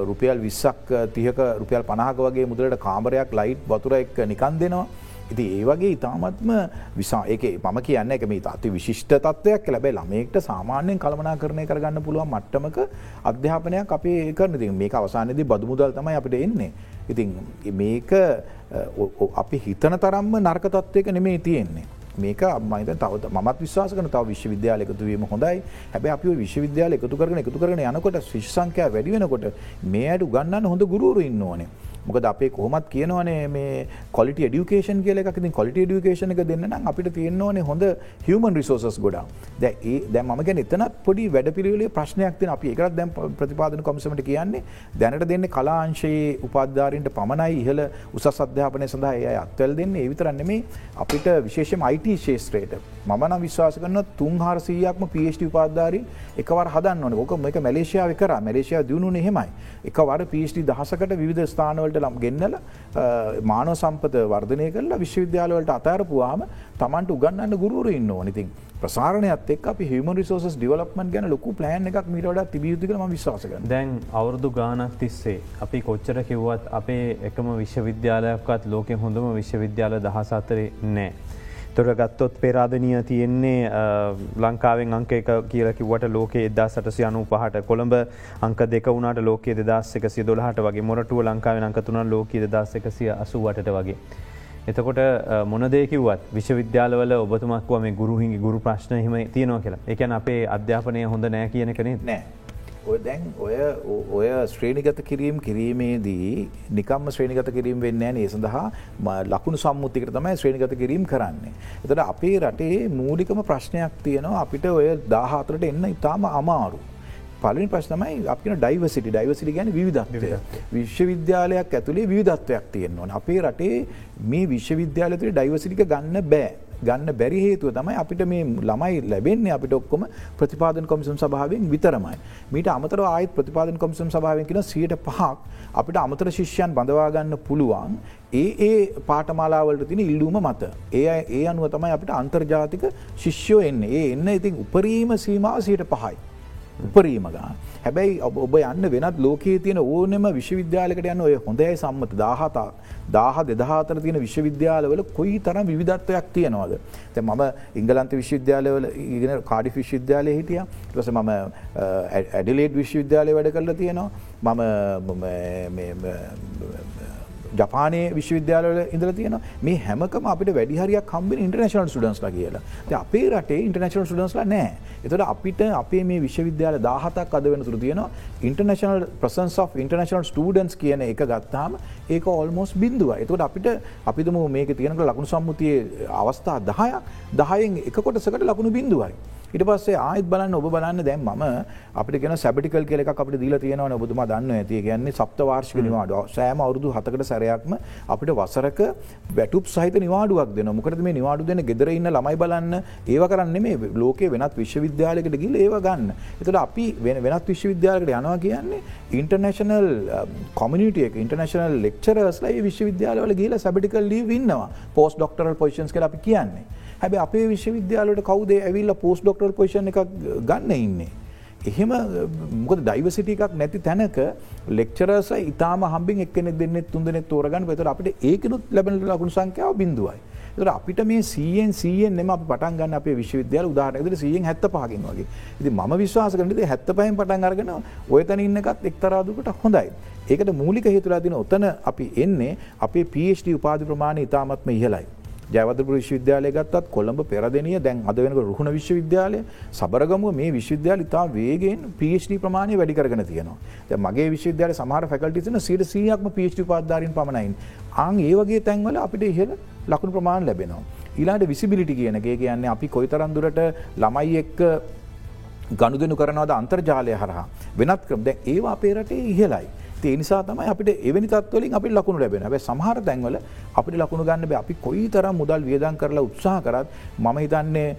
රුපියල් විස්සක් තියක රුපියල් පනාහක වගේ මුදලට කාමරයක් ලයිට් වතුර එක් නිකන් දෙනවා. ඉති ඒ වගේ ඉතාමත්ම විසා එක මම කියන්න එක මේ අති විශිෂ්ට තත්වයක් ලැබේ ළමෙක්ට සාමාන්‍යයෙන් කළමනා කරණය කරගන්න පුළුවන් මට්ටමක අධ්‍යාපනයක් අපේ කරන. ති මේ අවසානයේදී බදුමුදල් තමයි අපිට එන්නේ. ඉතින් මේක අපි හිතන තරම්ම නර්කතත්වයක නෙමේ තියෙන්නේ. මේක අම්මයිත තව මත් විශවාස කන තව විශ්වවිද්‍යාල එකතුවීම හොඳයි හැබැ අපි විශ්වවිද්‍යාල එකතු කරන එකතු කරන යනකොට ශිෂ්සංකයා වැඩි වෙනකොට මේ අයට ගන්නන්න හොඳ ගුරුවරු ඉන්න ඕනේ මොකද අපේ කොහොමත් කියනවනේ මේ කොලිට ඩියුකේෂන් කියල එකක්. කොලිට ඩියුකේෂන එක දෙන්න අපිට තියෙන්නවනේ හොඳ හමන් රිසෝසස් ගොඩා දැ දැ ම ගැන එතනත් පොඩි වැඩ පිළිවෙලේ ප්‍රශ්නයක් තින අපි එකත් දැම් ප්‍රතිපාදන කොමසමට කියන්නේ. දැනට දෙන්න කලාංශයේ උපාධාරන්ට පමණයි. ඉහල උසස් අධ්‍යාපනය සඳහා ඒ අත්වල් දෙන්න. ඒවිතරන්න මේ අපිට විශේෂම අයිට ශේත්‍රයට මන විශවාස කරන තුන් හාරසීයක්ම පේෂ්ටි උපාධාරී එකවර හදන්න ඕක මේක මලේෂයාව කර. මලේෂයා දියුණු හෙමයි එකවර පිෂ්ටි දහසකට විධ ස්ථානවලට ලම් ගෙන්නල මානව සම්පත වර්ධනය කරලා විශ්වවිද්‍යාලවලට අතාරපුවාම තමන්ට උගන්නන්න ගුරුවර ඉන්න ඕනිතින් ප්‍රසාරණයත් එක් අපි හිම රිසෝස් ඩිවලප්මන් ගැන ලොකු ප්ලෑන් එකක් මිට තිබියුතිකම විශවාසක දැන් අවුරදු ගානක් තිස්සේ අපි කොච්චර කිව්වත් අපේ එකම විශ්වවිද්‍යාලයක්වත් ලෝක හොඳම විශ්වවිද්‍යාල දහසාතරේ නෑ. තොර ගත්තොත් පෙරාධනය තියෙන්නේ ලංකාවෙන් අංක එක කියලකිවට ලෝකේ එදා සටසි අනු පහට කොළඹ අංක දෙක වුණට ලෝක දෙදස් එකසිය දොලහට වගේ මොරටුව ලංකාව අංකතුන ලෝක දස් එකසිය අසුවටට වගේ. එතකොට මොනදේකිවත් විශ්වවිද්‍යාලවල ඔබතුමක්ව මේ ගුරුහිගේ ගුරු ප්‍රශ්න හිම තියනවා කියලා එකන අපේ අධ්‍යාපනය හොඳ නෑ කියන කනෙ නෑ. ඔය දැන් ඔය ඔය ශ්‍රේණිගත කිරීම් කිරීමේදී නිකම්ම ශ්‍රේණිගත කිරීම වෙන්න ඒ සඳහා ලකුණු සම්මුතිකට තමයි ශ්‍රේණිගත කිරීම් කරන්නේ. එතට අපේ රටේ මූලිකම ප්‍රශ්නයක් තියෙනවා අපිට ඔය දාහතරට එන්න ඉතාම අමාරු. පලින් ප්‍රශ්නමයි අපින ඩයිවසිටි ඩයිවසිටි ගැන විධත්වය විශ්වවිද්‍යාලයක් ඇතුළේ විධත්වයක් තියෙන්නවා. අපේ රටේ මේ විශ්වවිද්‍යාලතුරේ ඩයිවසිටික ගන්න බෑ. ගන්න බැරි හේතුව තමයි අපිට මේ ළමයි ලැබෙන්නේ අපිට ඔක්කොම ප්‍රතිපාදන කොමිසම් සභාවෙන් විතරමයි. මීට අමතර ආයත් ප්‍රතිපාදන කොමිසම් සභාවෙන් කියන සියට පහක් අපිට අමතර ශිෂ්‍යයන් බඳවාගන්න පුළුවන් ඒ ඒ පාටමාලාවලට තින ඉල්ලුම මත. ඒ ඒ අනුව තමයි අපිට අන්තර්ජාතික ශිෂ්‍යෝ එන්නේ ඒ එන්න ඉතින් උපරීම සීමාව සියට පහයි. උපරීම ගාන. හැබැයි ඔබ යන්න වෙනත් ලෝකයේ තියෙන ඕනෙම විශ්වවිද්‍යාලකට යන්න ඔය හොඳයි සම්මත දාහතා දාහ දෙදහතර තියෙන විශ්වවිද්‍යාලවල කොයි තරම් විධත්වයක් තියෙනවාද. තැ මම ඉංගලන්ත විශ්වවිද්‍යාලවල ඉගෙන කාඩි විශ්වවිද්‍යාලය හිටිය ටස මම ඇඩිලේඩ් විශ්වවිද්‍යාලය වැඩ කරලා තියෙනවා මම ජපානය විශ්වවිද්‍යාලවල ඉඳල තියෙන මේ හැමකම අපිට වැඩිහරයක් කම්බෙන ඉන්ටර්නශනල් සුඩන්ස්ලා කියලා. අපේ රටේ ඉන්ටර්නශනල් සුඩන්ස්ලා නෑ එතට අපිට අපේ මේ විශ්වවිද්‍යාල දාහතක් අද වෙන තුර තියෙනවා. International presence of international students කියන එක ගත්තාම ඒක ඔල්මෝස් බින්දුව එතකට අපිට අපිදම මේක තියෙනක ලකුණු සම්මුතිය අවස්ථා දහයක් දහයෙන් එක කොටසකට ලකුණු බින්දුවයි. ඉට පස්සේ ආයත් බලන්න ඔබ බලන්න දැම් ම අපිට ගෙන සැබිටිකල් කෙලෙක් අපිට දීල තියෙනවන. ඔබතුම දන්න ඇති. කියන්නේ සප්ත වාර්ෂික නිවාඩ සෑම අවුදු හතකට සැරයක්ම අපිට වසරක වැටුප් සහිත නිවාඩුවක් දෙන මොකද මේ නිවාඩු දෙන ගෙදර ඉන්න ළමයි බලන්න. ඒව කරන්න මේ ලෝකේ වෙනත් විශ්වවිද්‍යාලකට ගිල ඒව ගන්න. එතට අපි වෙන වෙනත් විශ්වවිද්‍යාලකට යනවා කියන්නේ ඉන්ටර්නශනල් කොමිනිටිය ඉන්ටර්නශනල් ලෙක්චරස්ලයි විශ්වවිද්‍යාලවල ගේල සැබිටිකල් ලී ඉන්නවා. පෝස් ඩොක්ටරල් පොසින්ස් කල අපි කියන්නේ. හැබැ අපේ විශ්වවිද්‍යාලට කවුදේ ඇවිල්ල පෝස් ඩොක්ටර් පොෂණ එකක් ගන්න ඉන්නේ. එහෙම මොකද ඩයිවසිට එකක් නැති තැනක ලෙක්චරස ඉතාම හම්බින් එක්කෙනෙ දෙන්න තුන්දෙන තෝරගන්න පෙතර අපිට ඒකනුත් ලැබෙන ලකුණු සංඛ්‍යාව බිඳුවයි. තර අපිට මේ සියෙන් සියෙන් එම පටන් ගන්න අපේ විශ්වවිද්‍යාල උදාහරනකට සියෙන් හැත්ත පහකින් වගේ ඉති ම විශ්වාස කරනද හැත්ත පහන් පටන් අරගෙන ඔයතන ඉන්නකත් එක්තරාදුකට හොඳයි. ඒකට මූලික හේතුලා දින ඔතන අපි එන්නේ අපේ PhD උපාධි ප්‍රමාණය ඉතාමත්ම ඉහලයි. ජයවදපුර විශ්වවිද්‍යාලය ගත්තත් කොළඹ පෙරදනිය දැන් අද වෙනක රුහුණ විශ්වවිද්‍යාලය සබරගමුව මේ විශ්වවිද්‍යාල ඉතා වේගෙන් PhD ප්‍රමාණය වැඩි කරගෙන තියෙනවා. දැන් මගේ විශ්වවිද්‍යාල සමහර ෆැකල්ටිස් වෙන 100%ක්ම PhD උපාධිධාරීන් පමණයි. ආන් ඒ වගේ තැන්වල අපිට ඉහළ ලකුණු ප්‍රමාණ ලැබෙනවා. ඊළඟට විසිබිලිටි කියන එක කියන්නේ අපි කොයිතරම් දුරට ළමයි එක්ක ගනුදෙනු කරනවද අන්තර්ජාලය හරහා වෙනත් ක්‍රම දැන් ඒවා අපේ රටේ ඉහළයි. ඒ නිසා තමයි අපිට එවැනි තත්වලින් අපි ලකුණු ලැබෙන හැබැයි සමහර තැන්වල අපිට ලකුණු ගන්න බෑ. අපි කොයිතරම් මුදල් වියදම් කරලා උත්සාහ කරත් මම හිතන්නේ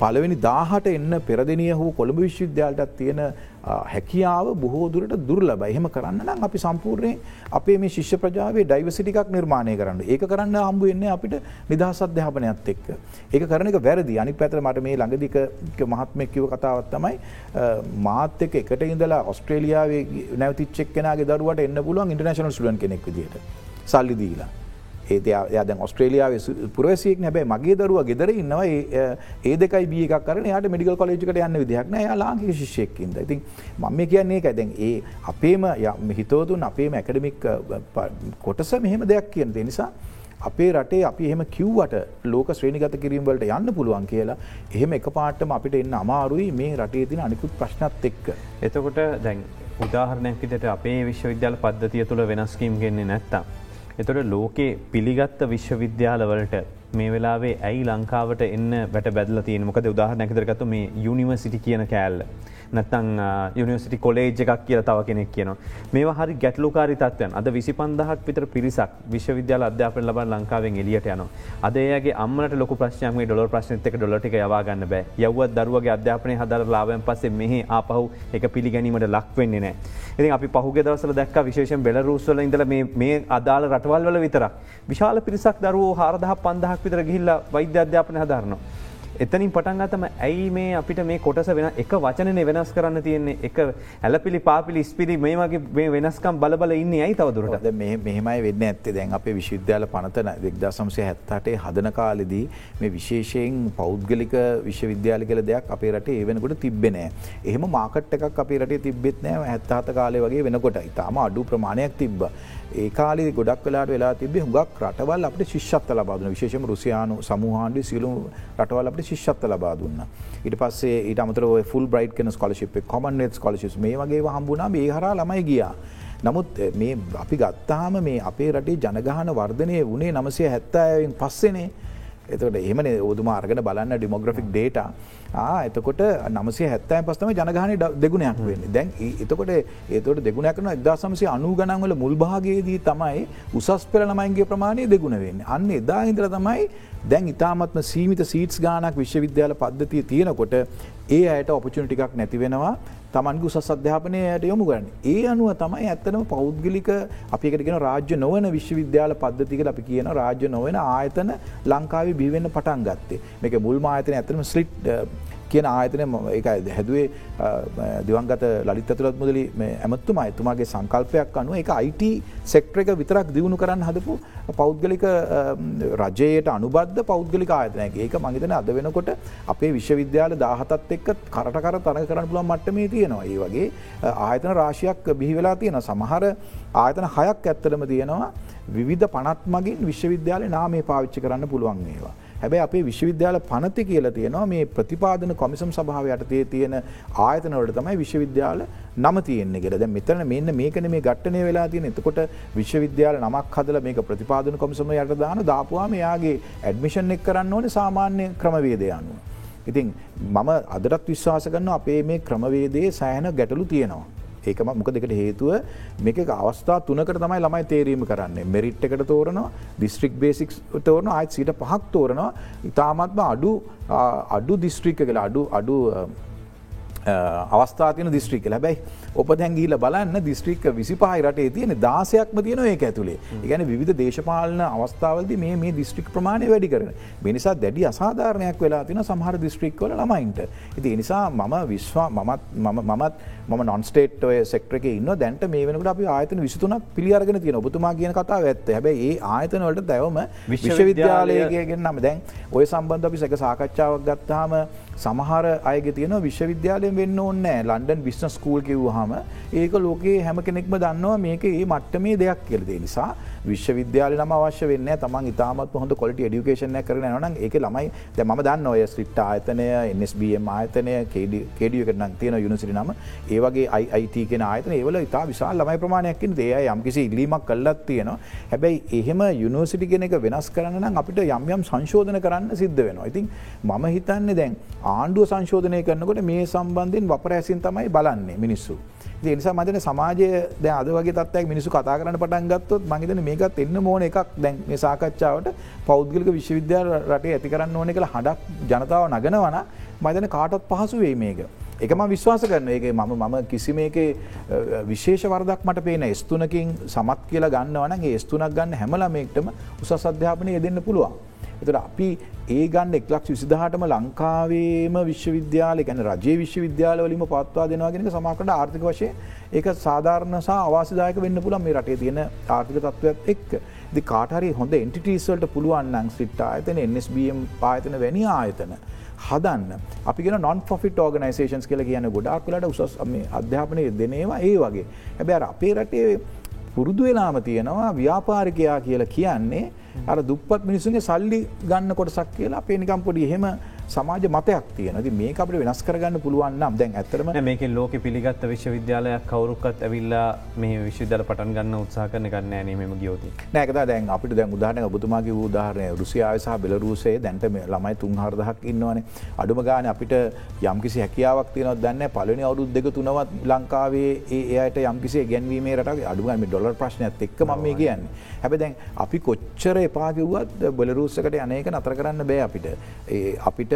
පළවෙනි දාහට එන්න පෙරදිනිය හෝ කොළඹ විශ්වවිද්‍යාලටත් තියෙන හැකියාව බොහෝදුරට දුර්ලබ එහෙම කරන්න නම් අපි සම්පූර්ණයෙන් අපේ මේ ශිෂ්‍ය ප්‍රජාවේ ඩයිවසිටිකක් නිර්මාණය කරන්න ඒක කරන්න හම්බු එන්නේ අපිට නිදහස් අධ්‍යාපනයක්ත් එක්ක. ඒක කරන එක වැරදි අනි පැතර මට මේ ළඟදික මහත්මය කිව කතාවත් තමයි මාත් එක එකට ඉඳලා ඔස්ට්‍රේලියාවේ නැවතිච්චෙක් කෙනගේ දරුවට එන්න පුළුවන් ඉන්ටර්නශනල් සුලන් කෙනෙක් විදිට සල්ලි දීලා. ඒත යද ඔස්ට්‍රේලියාව පුරවසියෙක් නැබැයි මගේ දරුව ගෙදර ඉන්නවා ඒ දෙකයි බිය එකක් කරන යාට මෙඩිකල් කොලේජිකට යන්න විදිහක්න යා ලාංකික ශිෂ්‍යයක්කින්ද ඉතින් මම කියන්නේ ඇදැන් ඒ අපේම හිතෝතුන් අපේම ඇකඩමික් කොටස මෙහෙම දෙයක් කියන නිසා අපේ රටේ අපි එහෙම කිව්වට ලෝක ශ්‍රේණිගත කිරීමවලට යන්න පුළුවන් කියලා එහෙම එක පාටම අපිට එන්න අමාරුයි මේ රටේ තින අනිකුත් ප්‍රශ්නත් එක්ක. එතකොට දැන් උදාහරණයක් විදිට අපේ විශ්වවිද්‍යාල පද්ධතිය තුළ වෙනස්කීම් ගෙන්නේ නැත්තා. එතොට ලෝකේ පිළිගත්ත විශ්වවිද්‍යාලවලට මේ වෙලාවේ ඇයි ලංකාවට එන්න වැට බැදල තියෙන මොකද උදාහ නැකතරගතු මේ යුනිවර්සිටි කියන කෑල්ල. නැත්තං යනිවසිටි කොලේජ් එකක් කියල තව කෙනෙක් කියනවා. මේ හරි ගැටලුකාරි තත්වයන් අද විසි පන්දහක් විතර පිරිසක් විශ්වවිද්‍යාල අධ්‍යාපන ලබ ලංකාවෙන් එලියට යන. අදගේ අම්මට ලොක ප්‍රශ්නයම ඩොල ප්‍රශ්නතක ඩොලටික යවාගන්න බෑ යවත් දරුවගේ අධ්‍යාපනය හදර ලාබෙන් පසේ මෙහි ආපහු එක පිළිගැනීමට ලක්වෙන්නේ නෑ. ඉති අපි පහුගේ දවසල දැක් විශේෂෙන් බෙලරුස්වල ඉඳල මේ අදාළ රටවල් වල විතර විශාල පිරිසක් දරුව හාරදහ පන්දහක් විතර ගිහිල්ල වෛද්‍ය අධ්‍යාපන හදරනවා. එතනින් පටන්ගතම ඇයි මේ අපිට මේ කොටස වෙන එක වචනය වෙනස් කරන්න තියෙන්නේ? එක ඇලපිලි පාපිලි ස්පිරි මේ වගේ මේ වෙනස්කම් බලබල ඉන්න ඇයි තවදුරට මෙහෙමයි වෙන්න ඇත්තේ. දැන් අපේ විශ්වවිද්‍යාල පනතන දෙක්දා සම්සය හැත්තටේ හදන කාලෙදී මේ විශේෂයෙන් පෞද්ගලික විශ්වවිද්‍යාල කල දෙයක් අපේ රටේ ඒ වෙනකොට තිබෙනෑ එහෙම මාකට් එකක් අපේ රටේ තිබෙත් නෑ. හැත්තාත කාලය වගේ වෙනකොට. ඉතාම අඩු ප්‍රමාණයක් තිබ්බ. ඒ කාලි ගොඩක් වෙලාට වෙලා තිබේ හුඟක් රටවල් අපට ශිෂ්ත් ලබාදුන විශේෂම රුසියානු සමූහන්ඩි සිලු රටවල් අපට ශිෂ්ත් ලබා දුන්න. ඉට පස්සේ ඊට අමතර ෆුල් බ්‍රයිට් කන ස්කොලශිප් කොමන්නෙත් කොලශස් මේ වගේ හම්බුනා මේ හර ළමයි ගියා. නමුත් මේ අපි ගත්තාම මේ අපේ රටේ ජනගහන වර්ධනය වනේ නමසය හැත්තෑයෙන් පස්සනේ එතකට එහමන ඕදුම අර්ගන බලන්න ඩිමොග්‍රෆික් ඩේට එතකොට නමසේ හැත්තෑ පස්තම ජනගාන දෙගුණයක් වෙන්න. දැන් එතකොට ඒතට දෙගුණයක් කන එදා සමසේ අනු ගනන්වල මුල්භාගයේදී තමයි උසස් පෙර ළමයින්ගේ ප්‍රමාණය දෙගුණ වෙන්න. අන්න එදා හිදර තමයි දැන් ඉතාමත්ම සීමිත සීටස් ගානක් විශ්වවිද්‍යාල පද්ධතිය තියෙනකොට ඒ අයට ඔපචුනිටිකක් නැතිවෙනවා තමන්ගු උසස් අධ්‍යාපනයට යොමු කරන්න. ඒ අනුව තමයි ඇත්තනම පෞද්ගලික අපිකටගෙන රාජ්‍ය නොවන විශ්වවිද්‍යාල පද්ධතික අපි කියන රාජ්‍ය නොවන ආයතන ලංකාවේ බිවෙන්න පටන් ගත්තේ මේක මුල්ම ආයතන ඇතනම ස්ලිට් කියන ආයතන එක හැදුවේ දිවන්ගත ලලිත් ඇතුළත් මුදලි ඇමත්තුමා එතුමාගේ සංකල්පයක් අනුව එක අයිට සෙක්ට්‍ර එක විතරක් දියුණු කරන්න හදපු පෞද්ගලික රජයට අනුබද්ධ පෞද්ගලික ආයතනයක. ඒක මහිතන අද වෙනකොට අපේ විශ්වවිද්‍යාල දාහතත් එක්ක කරටකර තන කරන්න පුළන් මට්ටමේ තියෙනවා. ඒ වගේ ආයතන රාශියක් බිහිවෙලා තියෙන සමහර ආයතන හයක් ඇත්තලම තියෙනවා. විවිධ පනත් මගින් විශ්වවිද්‍යාල නාමේ පාවිච්චි කරන්න පුළුවන් ඒවා. හැබැ අපේ විශ්වවිද්‍යාල පනති කියල තියෙනවා මේ ප්‍රතිපාදන කොමිසම් සභාව යටතේ තියෙන ආයතනවලට තමයි විශ්වවිද්‍යාල නම තියෙන්නේ ගෙද දැ මෙතන මෙන්න මේකන මේ ගට්ටනය වෙලා තියෙන එතකොට විශ්වවිද්‍යාල නමක් හදල මේක ප්‍රතිපාදන කොමිසම යට දාන දාපුවාම යාගේ ඇඩමිෂන් එක් කරන්න ඕන සාමාන්‍ය ක්‍රමවේදය අනුව. ඉතින් මම අදරත් විශ්වාස කරන්න අපේ මේ ක්‍රමවේදයේ සෑහන ගැටලු තියෙනවා. ඒකම මොක දෙකට හේතුව මේක අවස්ථා තුනකට තමයි ළමයි තේරීම කරන්නේ. මෙරිට් එකට තෝරනවා දිස්ත්‍රික් බේසික් තෝරන අයිත් සිට පහක් තෝරනවා. ඉතාමත්ම අඩු අඩු දිස්ත්‍රික්ක කියලා අඩු අඩු අවස්ථාතින දිස්ත්‍රික ලැබැයි ඔප දැන්ගීල බලන්න දිස්ත්‍රික්ක විසි පහයි රටේ තියෙන දාසයක්ම තියෙන ඒ ඇතුළේ ගැන විධ දේශපාලන අවස්ථාවලද මේ මේ දිස්ත්‍රික් ප්‍රමාණය වැඩි කරන. මිනිසා දැඩි අසාධාරණයක් වෙලා තින සහර දිස්ත්‍රික්වල ළමයින්ට. ඉති නිසා මම විශ්වා මමත් මමත් ම නොන්ස්ටේට් සෙක්ට්‍රක ඉන්න දැන්ට මේ වෙනකට අපි ආයතන විසිතුනක් පිළියරගෙන තියෙන ඔබතුමා කියන කතා ඇත්ත. හැබයි ඒ ආයතනවලට දැවම විශ්වවිද්‍යාලයගෙන් නම දැන් ඔය සම්බන්ධ අපි සැක සාකච්ඡාවක් ගත්තාම සමහර අයගේ තියෙන විශ්වවිද්‍යාලයෙන් වෙන්න ඕන්නෑ ලන්ඩන් විශ්න ස්කූල් කිව්හම ඒක ලෝකයේ හැම කෙනෙක්ම දන්නවා මේක ඒ මට්ටමේ දෙයක් කෙලදේ නිසා විශ්වවිද්‍යාල නම අවශ්‍ය වෙන්න තමන් ඉතාමත් හොඳ කොලට ඩියුකේෂන කරන නන ඒක ළමයි ද ම දන්න ඔය ස්ට්‍රිට් ආයතනය එස්BM ආයතනය කේඩියකට තියෙන යුනිසිරි නම. ඒවගේ අයිට කියෙන ආයතන ඒවල ඉතා විශාල් ළමයි ප්‍රමාණයක්කින් දේ යම්කිසි ඉල්ලීමක් කල්ලත් තියෙනවා. හැබැයි එහෙම යුනිසිටි කෙන එක වෙනස් කරන්න අපිට යම් යම් සංශෝධන කරන්න සිද්ධ වෙනවා. ඉතින් මම හිතන්නේ දැන් ආණ්ඩුව සංශෝධනය කරනකොට මේ සම්බන්ධයෙන් වපරැසින් තමයි බලන්නේ මිනිස්සු. නිසා මතන සමාජය ද අද වගේ තත්වයක් මිනිසු කතා කරන්න පටන් ගත්තොත් මහිතන මේකත් එන්න මෝන එකක් දැන් මේ සාකච්ඡාවට පෞද්ගලික විශ්වවිද්‍යාල රටේ ඇති කරන්න ඕන කළ හඩක් ජනතාව නගනවන මතන කාටත් පහසු වේ මේක. එකම විශ්වාස කරන ඒක මම මම කිසි මේක විශේෂ වරදක් මට පේන ස්තුනකින් සමත් කියලා ගන්නවන ඒ ස්තුනක් ගන්න හැමලමෙක්ටම උසස් අධ්‍යාපනය දෙන්න පුළුවන්. එතට අපි ඒ ගන්න එක්ලක් විසිදහටම ලංකාවේම විශ්වවිද්‍යාල ගැන රජයේ විශ්වවිද්‍යාලවලින්ම පත්වා දෙනවාගෙන සමකට ආර්ථික වශය ඒක සාධාරණ සහ අවාසිදායක වෙන්න පුළන් මේ රටේ තියෙන ආර්ථික තත්ත්වයක් එක් දි කාටහරි හොඳ එන්ටිටීස්වල්ට පුළුවන්න්නන් සිට් ආයතන NSBM පායතන වැනි ආයතන. හදන්න අපි නොන් පොෆිට ඕගනයිසේන්ස් කියල කියන ගොඩක් කලට උසස් අධ්‍යාපනය දෙනේවා ඒ වගේ හැබැ අපේ රටේ පුරුදු වෙලාම තියෙනවා ව්‍යාපාරිකයා කියලා කියන්නේ අර දුප්පත් මිනිසුන්ගේ සල්ලි ගන්න කොටසක් කියලා අපේ නිකම් පොඩි එහෙම සමාජ මතයක් තියෙන ති මේ අපට වෙනස් කරගන්න පුළුවන් නම් දැන් ඇතරම මේක ලෝක පිළිගත් විශ්වවිද්‍යාලයක් කවරුක්කත් ඇවිල්ලා මේ විශ්වදල පටන් ගන්න උත්සා කරන ගන්න නීම ගියෝති. නැකත දැන් අපිට දැන් උදාහන ඔබතුමාගේ උදාහරණය. රුසියාව සහ බෙලරුසේ දැන්ට ළමයි තුන් හරදහක් ඉන්නවන. අඩුම ගාන අපිට යම්කිසි හැකියාවක් තියන දැන්න පලනි අවුත් දෙක තුනවත් ලංකාවේ ඒයට යම්කිසේ ගැන්වීමේ රට අඩුගම ඩොලර් ප්‍රශ්නයක් එක්ක ම මේ කියන්න. හැබ දැන් අපි කොච්චර එපාකිව්වත් බෙලරුස්සකට අනේක නතර කරන්න බෑ අපිට. අපිට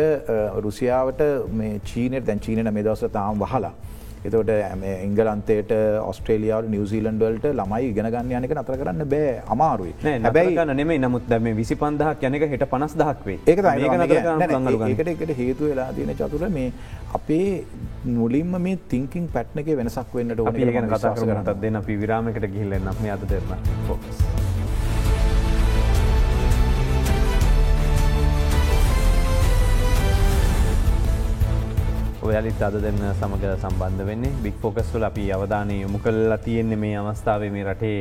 රුසියාවට මේ චීනයට දැන් චීනට මේ දවස තාම් වහලා. එතකොට එංගලන්තේට ඔස්ට්‍රේලියාව නිවසිීලන්ඩවලට ළමයි ගෙන ගන්න යනක නතර කරන්න බෑ අමාරුයි. හැබැයි නෙමේ නමුත් දැම විසි පන්දහක් යනක හිට පනස් දහක්වේ ඒක ඒකට එකට හේතු වෙලා තියෙන චතුර මේ අපේ මුලින්ම මේ තිංකින් පැට්න එක වෙනසක් වෙන්නට අපි ගැන කතා කරනටත් දෙන්න අපි විරාමකට ගිහිල්ලන්න මේ අද දෙරන ෆෝකස්. ඔයාලිත් අද දෙන්න සමග සම්බන්ධ වෙන්නේ බික් ෆෝකස්වල අපි අවධානය යොමු කල්ලා තියෙන්නේ මේ අවස්ථාවේ මේ රටේ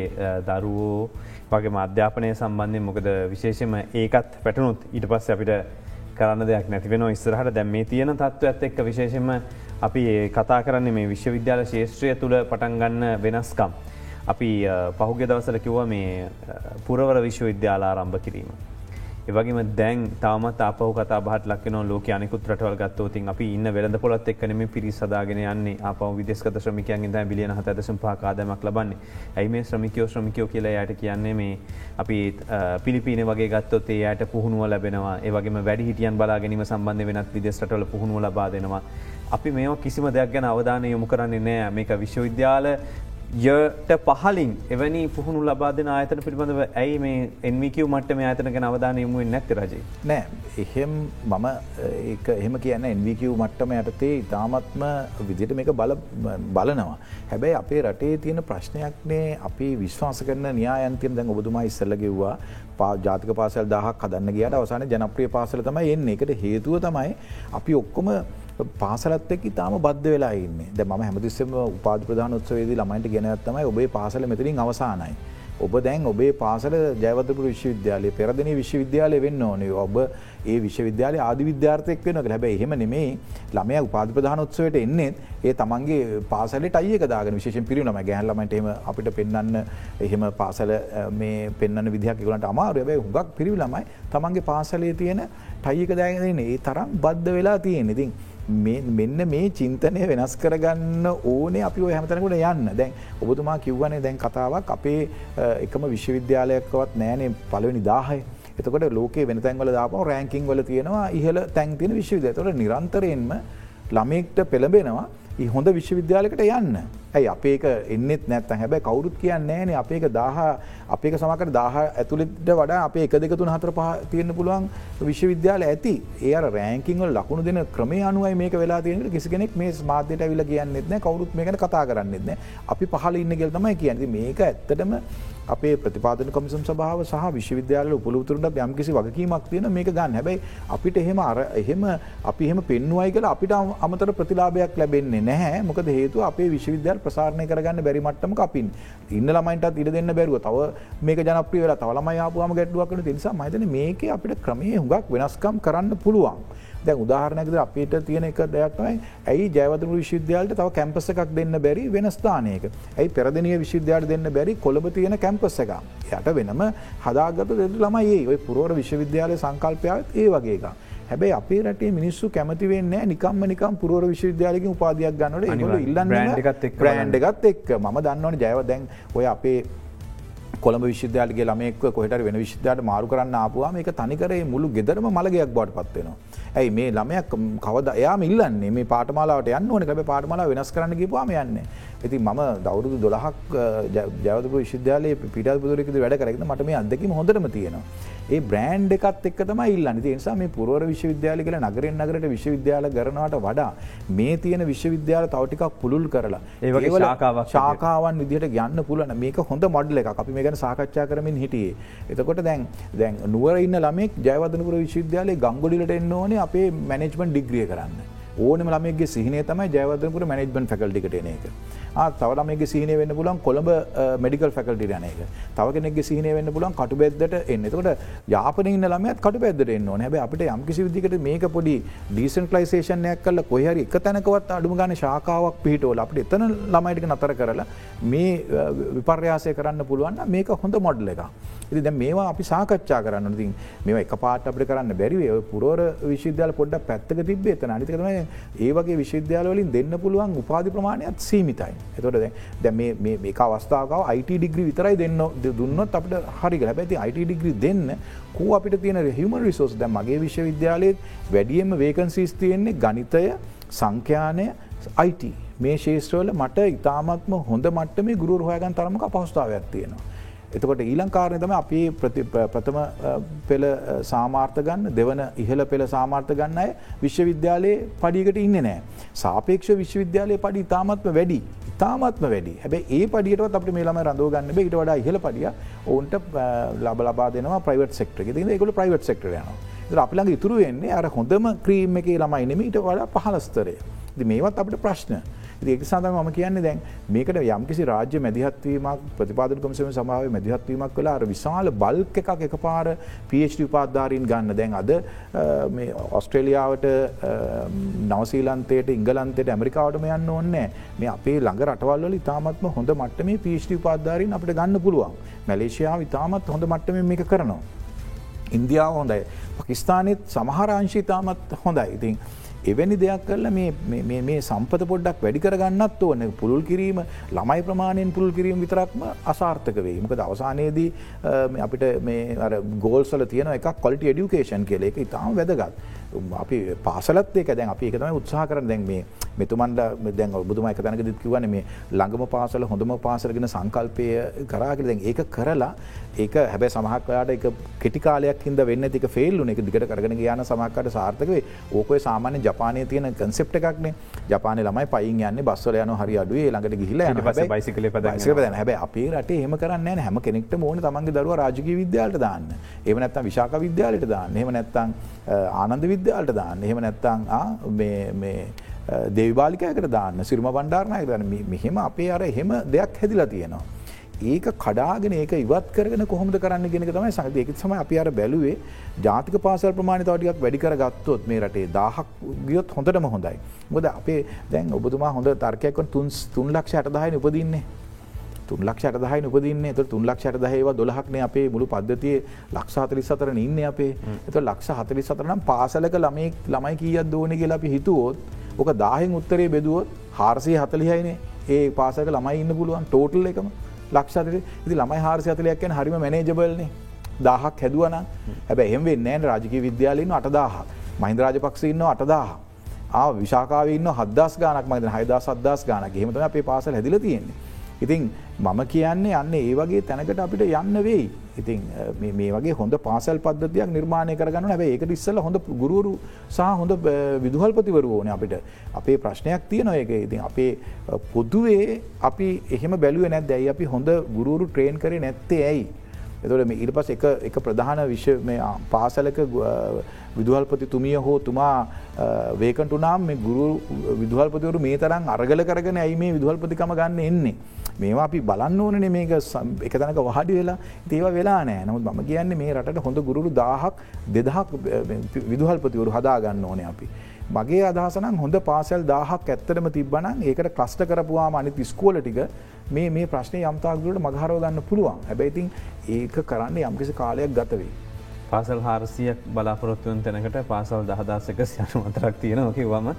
දරුවෝ වගේ අධ්‍යාපනය සම්බන්ධය මොකද විශේෂම ඒකත් පැටනුත් ඊට පස්ස අපිට කරන්න දෙයක් නැතිවෙන ඉස්සරහට දැම් මේ තියෙන තත්ත්ව ඇත් එක්ක විශේෂම අපි කතා කරන්නේ මේ විශ්වවිද්‍යාල ශේෂත්‍රය තුළ පටන්ගන්න වෙනස්කම්. අපි පහුගෙ දවසල කිව්ව මේ පුරවර විශ්වවිද්‍යාල ආරම්භ කිරීම. ඒවගේම දැන් තාමත් අපහු කතා බහත් ලක්න ලෝක අනිකුත් රටවල් ගත්තවතින් අපි ඉන්න වෙළඳ පොලත් එක්කනම පිරිස් සදාගෙන යන්නේ. අප විදෙස්කත ශ්‍රමිකයන් ද බිලියන හතදසම් පාකාදමක් ලබන්නේ. ඇයි මේ ශ්‍රමිකයෝ ශ්‍රමිකයෝ කියලා යට කියන්නේ මේ අපි පිලිපින වගේ ගත්තොත් ඒ යට පුහුණුව ලැබෙනවා. ඒවගේ වැඩි හිටියන් බලා ගැනීම සම්බන්ධ වෙනත් විදෙස්ටල පුහුණුව ලබා දෙනවා. අපි මේ කිසිම දෙයක් ගැන අවධානය යොමු කරන්නේ නෑ මේක විශ්වවිද්‍යාල යට පහලින් එවැනි පුහුණු ලබාදන ආයතන පිළිබඳව ඇයි මේ එන්විකව මටම ආතන ගැන අවධාන යමුවෙන් නැති රජේ? නෑ. එහෙම මම එහෙම කියන්න එන්විකව මට්ටම යටතේ ඉතාමත්ම විදිට මේක බල බලනවා. හැබැයි අපේ රටේ තියෙන ප්‍රශ්නයක්නේ අපි විශ්වාස කරන න්‍යායන්තියන දැන් ඔබතුමා ඉස්සල්ලගෙව්වා පා ජාතික පාසල් දහක් කදන්න ගියට අවසාන ජනප්‍රිය පාසල තමයි එන්නේ. එකට හේතුව තමයි අපි ඔක්කොම පාසලත් එක් තාම බද්ධ වෙලා ඉන්න. ද ම හැමතිස්සම උපාද ප්‍රධාන උත්සවේදී ළමයිට ගෙනත්තමයි ඔබේ පාසල මෙතරින් අවසානයි. ඔබ දැන් ඔබේ පාසල ජයවතපුර විශ්වවිද්‍යාලය පෙරදින විශ්වවිද්‍යාලය වෙන්න ඕනේ. ඔබ ඒ විශ්වවිද්‍යාල ආධ විද්‍යාර්ථයක් වෙන හැබ එහෙම නෙමේ ළමය උපාධ ප්‍රධානොත්සවට එන්නේ ඒ තමන්ගේ පාසල ටයික දාග විශේෂ පිරිනම ගැහලමට එම අපිට පෙන්න්න එහෙම පාසල මේ පෙන්න්න විදිහක් ගලට අමාරු බැයි හුඟක් පිරිවි ළමයි තමන්ගේ පාසලේ තියෙන ටයික දාගෙන ඒ තරම් බද්ධ වෙලා තියෙන ඉතින් මෙන්න මේ චින්තනය වෙනස් කරගන්න ඕනේ අපි ඔය හැමතනකට යන්න. දැන් ඔබතුමා කිව්වනේ දැන් කතාවක් අපේ එකම විශ්වවිද්‍යාලයක්වත් නෑනේ පලවෙනි දාහය. එතකොට ලෝක වෙනතැන්වල දාපව රෑංකින් වල තියෙනවා ඉහල තැන් තියෙන විශ්වවිද්‍ය තොට නිරන්තරයෙන්ම ළමෙක්ට පෙළඹෙනවා හොඳ විශ්වවිද්‍යාලකට යන්න. ඇයි අපේක එන්නෙත් නැත්ත හැබැයි කවුරුත් කියන්නේ න අපේක දාහ අපේක සමකට දාහ ඇතුළෙට වඩා අප එක දෙකතුන් හතර පහ තියෙන්න්න පුළුවන් විශ්වවිද්‍යාල ඇති. ඒ රෑංකිංවල් ලකුණු දෙන ක්‍රමේ අනුවයි මේක වෙලා තියෙන කිසි කෙනෙක් මේ මාධ්‍යයට විල කියන්නෙත්න කවරුත් මේකන කතා කරන්නෙත්න අපි පහල ඉන්න ගෙල් තමයි කියන්නේ. මේක ඇත්තටම අපේ ප්‍රතිපාදන කොමිසම් සභාව සහ විශ්වවිද්‍යාල උපලුතුරට යම්කිසි වගකීමක් තියෙන මේක ගන්න. හැබැයි අපිට එහෙම අර එහෙම අපි එහෙම පෙන්වයි කළ අපිට අමතර ප්‍රතිලාභයක් ලැබෙන්නේ නැහැ. මොකද හේතු අපේ විශ්වවිද්‍යාල ප්‍රසාරණය කරගන්න බැරිමට්ටම අපින්. ඉන්න ළමයින්ටත් ඉඩ දෙන්න බැරුව තව මේක ජනප්‍රිය වෙලා තව ළමයි ආපුවාම ගැටලුවක් වෙන නිසා මම මේක අපිට ක්‍රමයේ හුඟක් වෙනස්කම් කරන්න පුළුවන්. දැන් උදාහරණයකද අපිට තියෙන එක දෙයක් තමයි ඇයි ජයවතුරු විශ්වවිද්‍යාලට තව කැම්පස් එකක් දෙන්න බැරි වෙන ස්ථානයක. ඇයි පෙරදිනිය විශ්වවිද්‍යාලයට දෙන්න බැරි කොළඹ තියෙන කැම්පස් එක. යට වෙනම හදාගත දෙන්න ළමයි ඒ පුරවර විශ්වවිද්‍යාලයේ සංකල්පයාවත් ඒ වගේ එකක්. හැබැයි අපේ රටේ මිනිස්සු කැමති වෙන්නේ නිකම්ම නිකම් පුරවර විශ්වවිද්‍යාලයකින් උපාධියක් ගන්නවට ඒගොල්ලෝ ඉල්ලන්නේ බ්‍රෑන්ඩ් එකත් එක්ක මම දන්නවනේ ජයව දැන් ඔය අපේ කොළඹ විශ්වවිද්‍යාලගේ ළමෙක් කොහෙට වෙන විශ්වවිද්‍යාලයට මාරු කරන්න ආපුවාම ඒක තනිකරේ මුළු ගෙදරම මළගයක් බවට පත් වෙනවා. ඇයි මේ ළමයක් කවද එයාම ඉල්ලන්නේ මේ පාටමාලාවට යන්න ඕනේ හැබැයි පාටමාලාව වෙනස් කරන්න ගිහුවාම යන්නේ. ඉතින් මම දවුරුදු 12ක් ජයවර්ධනපුර විශ්වවිද්‍යාලයේ පිටාපුදුරේදී වැඩ කරගෙන මට මේ අත්දැකීම හොඳටම තියෙනවා. ඒ බ්‍රෑන්් එකත් එක් තම ඉල්ලන්න නිසා මේ පුරවර විශ්වවිද්‍යාල කියල නගරෙන් නගරට විශ්වවිද්‍යාල කරනවට වඩා මේ තියෙන විශ්වවිද්‍යාල තවටිකක් පුළුල් කරලා ශාකාවක් ශාකාවන් විදිහට ගන්න පුලන මේක හොඳ මොඩ්ල එක අපි මේ ගැන සාකච්ඡා කරමින් හිටියේ. එතකොට දැන් දැන් නුවර ඉන්න ළමෙක් ජයවදනපුර විශ්වවිද්‍යාලයේ ගංගොඩිලට එන්න ඕනේ අපේ මැනෙජ්මන්ට් ඩිග්‍රිය කරන්න. ඕනම ළමගේ සිහිනය තමයි ජයවදනපුර මැනෙජ්මන්ට් ෆැකල්ටිකට එන එක. තවලමගේ සිහින වෙන්න පුලන් කොළඹ මඩිකල් ෆැකල්ටි යන එක. තවගෙනෙක් සිහින වෙන්න පුලන් කටු බෙද්දට එන්නතකොට යාපන ලමත් කට බෙදට එන්න හැබ අපට යම්කිසි විදිකට මේක පොඩි ඩීසන් කලයිසේෂනයක් කල කොහරි එක තැනකවත් අඩුම ගන ශාකාවක් පිහිටෝල අපට එතන ළමයිටික නතර කරලා මේ විපර්යාසය කරන්න පුළුවන් මේක හොඳ මොඩ්ල එක. ඉති දැ මේවා අපි සාකච්ඡා කරන්න ති මේ එක පාට අපට කරන්න බැරිවේ පුරෝර විශවිද්‍යාල පොඩ්ඩ පැත්තක තිබේ එතන. අනිතකම ඒවගේ විශවිද්‍යාලවලින් දෙන්න පුළුවන් උපාධි ප්‍රමාණයක් සීමිතයි. එතොට දැ මේ අවස්ථාව අයිට ඩිග්‍රී විතරයි දෙන්න දුන්නත් අපට හරි හැබැති අයිට ඩිග්‍රී දෙන්න කූ අපිට තියෙන හිම රිසෝස් දැ මගේ විශ්වවිද්‍යාලයත් වැඩියම වේකන්සිස් තියෙන්නේ ගනිතය සංඛ්‍යානය අයිට මේ ශේෂත්‍රවල මට ඉතාමත්ම හොඳ මට්ට මේ ගුරු රහයගන් තරමක අපහස්ථාවයක් තියෙනවා. එතකොට ඊළං කාරණය තම අපි ප්‍රථම පෙළ සාමාර්ථ ගන්න දෙවන ඉහළ පෙළ සාමාර්ථ ගන්න අය විශ්වවිද්‍යාලයේ පඩියකට ඉන්න නෑ. සාපේක්ෂ විශ්වවිද්‍යාලය පඩි ඉතාමත්ම වැඩි ඉතාමත්ම වැඩි. හැබ ඒ පඩියට අප මේලම රඳෝ ගන්න ඉට වඩා ඉහල පඩිය ඔවන්ට ලබ ලබා දෙනවා ප්‍රයිවට් සෙක්ටර ති එකකු ප්‍රයිවට් සෙක්ටර යනවා. අපිළඟ ඉතුරු වෙන්නේ අර හොඳම ක්‍රීම් එක ළමයි නෙම ඊට වඩා පහලස්තරය මේවත් අපට ප්‍රශ්න. ඒක සඳ ම කියන්න දැන් මේකට යම්කිසි රාජ්‍ය මැදිහත්වීමක් ප්‍රතිපාදන කොමසම සමාව මැදිහත්වීමක් කළ. අර විශාල බල්ක එකක් එක පාර පH උපාධාරීන් ගන්න. දැන් අද ඔස්ට්‍රේලියාවට නවසීලන්තයට ඉංගලන්තයට ඇමරිකාවටම යන්න ඕන්නෑ මේ අපේ ළඟ රටවල්ල ඉතාමත්ම හොඳ මට්ට මේ පH උපාධාරීන් අපට ගන්න පුළුවන්. මැලේෂයාව ඉතාමත් හොඳ මට්ටම මේක කරනවා. ඉන්දියාව හොඳයි. පකිස්ානත් සමහරංශී ඉතාමත් හොඳයි. ඉතින් එවැනි දෙයක් කරල මේ සම්පත පොඩ්ඩක් වැඩි කරගන්නත් ඕන. පුළුල් කිරීම ළමයි ප්‍රමාණයෙන් පුළුල් කිරීම විතරක්ම අසාර්ථක වේ මක අවසානයේදී අපිට මේ ගෝල්සල තියන එක කොලිට ඩියුකේෂන් කියල. එක ඉතාම වැදගත්. අපි පාසලත් ඒක දැන් අපි එකතම උත්සාහ කරන දැන් මේ මෙතුමන්ට දැන් ඔබතුම එක තැනක දිත් කිවන මේ ළඟම පාසල හොඳම පාසලගෙන සංකල්පය කරාගෙන දැන් ඒක කරලා ඒක හැබැ සමහක්ලාට එක කෙටිකාලයක් හිද වෙන්න තික ෆෙල්ලු එක දිකට කරගෙන යන සමක්කට සාර්ථකවේ ඕකය සාමාන්‍ය ජපානය තියෙන කන්සෙප්ට එකක්නේ ජපාන ළමයි පයින් යන්න බස්සල යන හරි අඩුවේ ළඟට ගිහිල බයිසිකල පද හැබ අපේ රට හම කරන්න හැම කෙනෙක්ට මෝන තමන්ගේ දරුව රාජක විද්‍යාලට දාන්න. එම නැත්තම් විශාක විද්‍යාලට දාන්න. එහම නැත්තං ආනන්ද විද්‍යාලට දාන්න එහෙම නැත්තං දේවිබාලිකයකට දාන්න සිරුම බණ්ඩාරණය දන්න මෙහෙම අපේ අර එහෙම දෙයක් හැදිලා තියෙනවා. ඒක කඩාගෙන ඒක ඉවත් කරන කොහොමද කරන්න ගෙන තමයි සඟ ඒකත් සම අපි අර බැලුවේ ජාතික පාසල් ප්‍රමාණ තවටියක් වැඩිකර ගත්තොත් මේ රටේ දාහක් ගියොත් හොඳටම හොඳයි. මොද අපේ දැන් ඔබතුමා හොඳ තර්කයක්ව තුන් තුන් ලක්ෂ අටදාහය උපදින්නේ. තුන් ලක්ෂට දහයි උපදින්නේ එත තුන් ලක්ෂට දහේවා දොලහක්නේ අපේ මුළු පද්ධතිය ලක්ෂ හතලි සතර ඉන්න අපේ. එත ලක්ෂ හතලි සතරනම් පාසලක ළමයි ළමයි කියත් දෝන කියලා අපි හිතුවෝත් ඕක දාහෙන් උත්තරේ බෙදුවොත් හාරසය හතලිහයිනේ. ඒ පාසක ළමයි ඉන්න පුළුවන්. ටෝටල් එකම ලක්ෂතර ඉති ළමයි හාරසය හතලයක් කියන හරිම මැනේජබල්නේ දාහක් හැදුවන හැබ එහෙම වෙන්නෑ රාජක විද්‍යාලන්න අටදාහ. මහින්ද රාජපක්ෂ ඉන්න අටදාහ. ආ විශාකාවන්න හදස් ගානක් මද හයිදා සදස් ගානක් හෙමතම අපේ පාසල හැදිල තියෙන්නේ ඉතින් මම කියන්නේ යන්න ඒ වගේ තැනකට අපිට යන්න වෙයි. ඉතින් මේ වගේ හොඳ පාසල් පද්ධතියක් නිර්මාණය කරගන්න හැබ ඒකට ඉස්සල හොඳ ගුරුවරු සහ හොඳ විදුහල්පතිවරු ඕන අපිට. අපේ ප්‍රශ්නයක් තියෙන එක ඉතින් අපේ පොදුවේ අපි එහෙම බැලුව නැත් ඇයි අපි හොඳ ගුරුවරු ට්‍රේන් කරේ නැත්තේ? ඇයි. එතොට ඉට පස් එක ප්‍රධාන විශ්ව පාසලක විදුහල්පති තුමිය හෝ තුමා වේකටුනාම් මේ ගුරු විදුහල්පතිවරු මේ තරම් අරගල කරගෙන ඇයි මේ විදුහල්පතිකම ගන්න එන්නේ. මේවා අපි බලන්න ඕනනේ මේක එක තැනක වහඩි වෙලා ඒව වෙලා නෑ නමුත් මම කියන්නේ මේ රට හොඳ ගුරු දාහක් දෙදහක් විදුහල්පතිවරු හදාගන්න ඕනේ අපි. මගේ අදහසනම් හොඳ පාසල් දාහක් ඇත්තටම තිබ්බනම් ඒකට ක්ලස්ට කරපුවාම අනි තිස්කෝල ටික මේ මේ ප්‍රශ්නය යම්තාගලට මගහරව ගන්න පුළුවන් හැබැයිතින් ඒක කරන්න යම්කිසි කාලයක් ගතවේ. පාසල් හාරසියක් බලාපොරොත්තුවන් තැනකට පාසල් දහදාසක යනු අතරක් තියෙන කිවම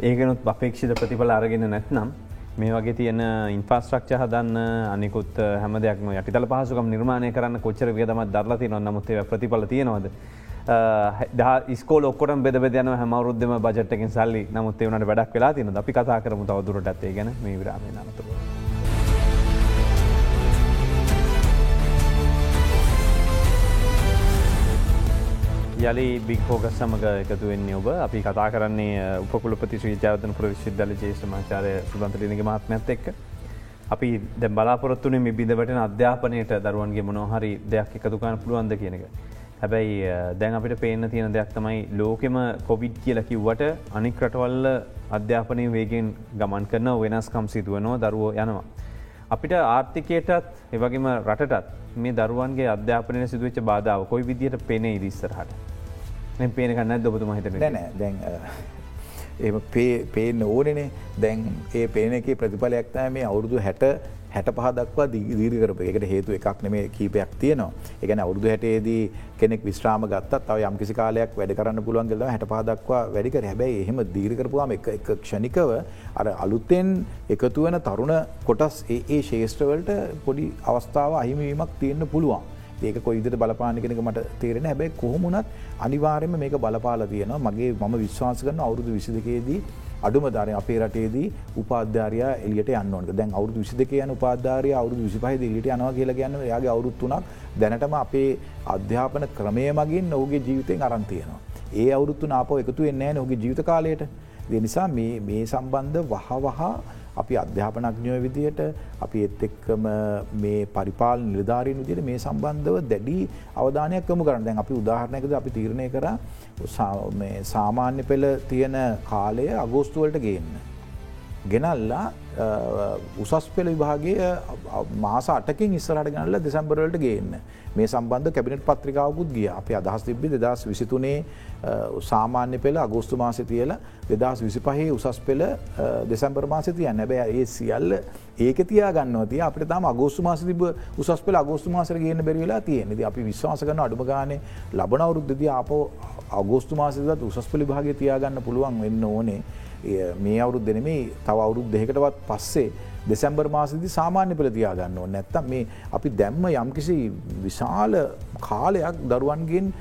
ඒකනුත් අපේක්ෂිත ප්‍රතිඵල අරගෙන නැත්නම් මේ වගේ තියෙන ඉන්ෆස්ට්‍රක්ෂ හදන්න අනිකුත් හැම දෙයක්ම යටිතල පහසුකම් නිර්මාණය කරන්න කොච්චර වියදමත් දරලා තියන නමුත්තේ ප්‍රතිඵල තියෙනවද. ස්කෝ ඔක්කොට බෙද යන හැමවරුද්ධම බජට්කින් සල්ලි නමුත් වනට වැඩක් වෙලා තින අපි කතා කරමු තවදුරට ඇත්තේ ගැන මේ විරාමය නතුර. යලි බික්‍ෆෝගස් සමඟ එකතු වෙන්නේ ඔබ අපි කතා කරන්නේ උපකුලපති ශ්‍රීජාවතන ප්‍රවිශ්විද්‍යාල ජේෂ්ඨමාචාරය සුබන්තලිනගේ මහත්මත් එක්ක. අපි ද බලාපොරත්තුනේ මේ බිඳවට අධ්‍යාපනයට දරුවන්ගේ මොනොහරි දෙයක් එකතුකාන පුළුවන්ද කියනක. හැබැයි දැන් අපිට පේන තියෙන දෙයක් තමයි ලෝකෙම කොවිඩ් කියල කිව්වට අනික් රටවල්ල අධ්‍යාපනය වේගෙන් ගමන් කරන වෙනස්කම් සිදුවනවා දරුවෝ යනවා. අපිට ආර්ථිකයටත් එවගේම රටටත් මේ දරුවන්ගේ අධ්‍යාපනය සිදුවච්ච බාධාව කොයි විදියට පෙනේ ඉදිස්සරහට. පේන කන්න ඔබතුම හිත නැන දැන් එම පේන ඕනනේ දැන් ඒ පේන එක ප්‍රතිඵලයක්තෑ මේ අවුරුදු හැට හැට පහදක්වා දීරකරප එකට හේතු එකක් නෙමේ කීපයක් තියනවා. එකන අවුරදු හැටේදී කෙනෙක් විශ්‍රාම ගත්තත් අව යම් කිසි කාලයක් වැඩ කරන්න පුළුවන් ගෙල හැට පහදක්වා වැඩිකර හැබැයි එහෙම දීරකරපුවාම එක එක ක්ෂණිකව අර අලුත්තෙන් එකතුවන තරුණ කොටස් ඒ ඒ ශේෂත්‍රවලට පොඩි අවස්ථාව අහිමවීමක් තියෙන්න්න පුළුවන්. ඒක කොයිදට බලපානකෙනක මට තේරෙන හැබැයි කොහොමුණත් අනිවාර්යම මේක බලපාල තියෙනවා. මගේ මම විශ්වාස කරන අවුරුදු විසිදකේදී අඩුම ධරය අපේ රටේදී උපාධාරය එලියට යන්නවක දැන් අවුදු විසි දෙක යන උපාධාරය අවුදු විසිපහහි දිලිට යනවා කියලා ගැන්න යාගේ අවුරුත්තුනක් දැනටම අපේ අධ්‍යාපන ක්‍රමය මගින් ඔහුගේ ජීවිතයෙන් අරන්තියනවා. ඒ අවුරුත්තු නාපව එකතු එන්නෑ නොහගේ ජීවිත කාලයට දෙනිසා මේ සම්බන්ධ වහ වහා අපි අධ්‍යාපනඥය විදියට අපි එත් එක්කම මේ පරිපාල නිලධාරීන් විදියට මේ සම්බන්ධව දැඩි අවධානයක් කම කරන්න දැන් අපි උදාහරණයකද අපි තීරණය කර සාමාන්‍ය පෙළ තියෙන කාලය අගෝස්තුවලට ගේන්න. ගෙනල්ලා උසස් පෙළ විභාගේ මාස අටකින් ඉස්සරට ගනල්ල දෙසැම්බරවලට ගේන්න. මේ සම්බන්ධ කැබිනට පත්‍රිකාවකුත් ගිය. අප අදහස් තිබ්බි දෙදස් විසිතුනේ සාමාන්‍ය පෙළ අගෝස්තු මාසය තියල දෙදස් විසි පහේ උසස් පෙළ දෙසැම්බර් මාසය තියන්න. බෑ ඒ සියල්ල ඒක තියා ගන්නවතිය අපට තම අගෝස්තු මාස තිබ උසස් පෙළ අගෝස්තු මාසර ගන්න බැරිවෙලා තියෙනෙද අපි විශ්වාස කරන අඩුම ගාන ලබන අවුරුද්ධද අප අගෝස්තු මාසදත් උසස් පෙළි භාග තියාගන්න පුළුවන් වෙන්න ඕනේ. මේ අවුරුද් දෙනෙමේ තව අවුරුද් දෙකටවත් පස්සේ දෙසැම්බර් මාසදි සාමාන්‍ය පෙළ තියාගන්න ඕ නැත්තම් මේ අපි දැම්ම යම්කිසි විශාල කාලයක් දරුවන්ගෙන්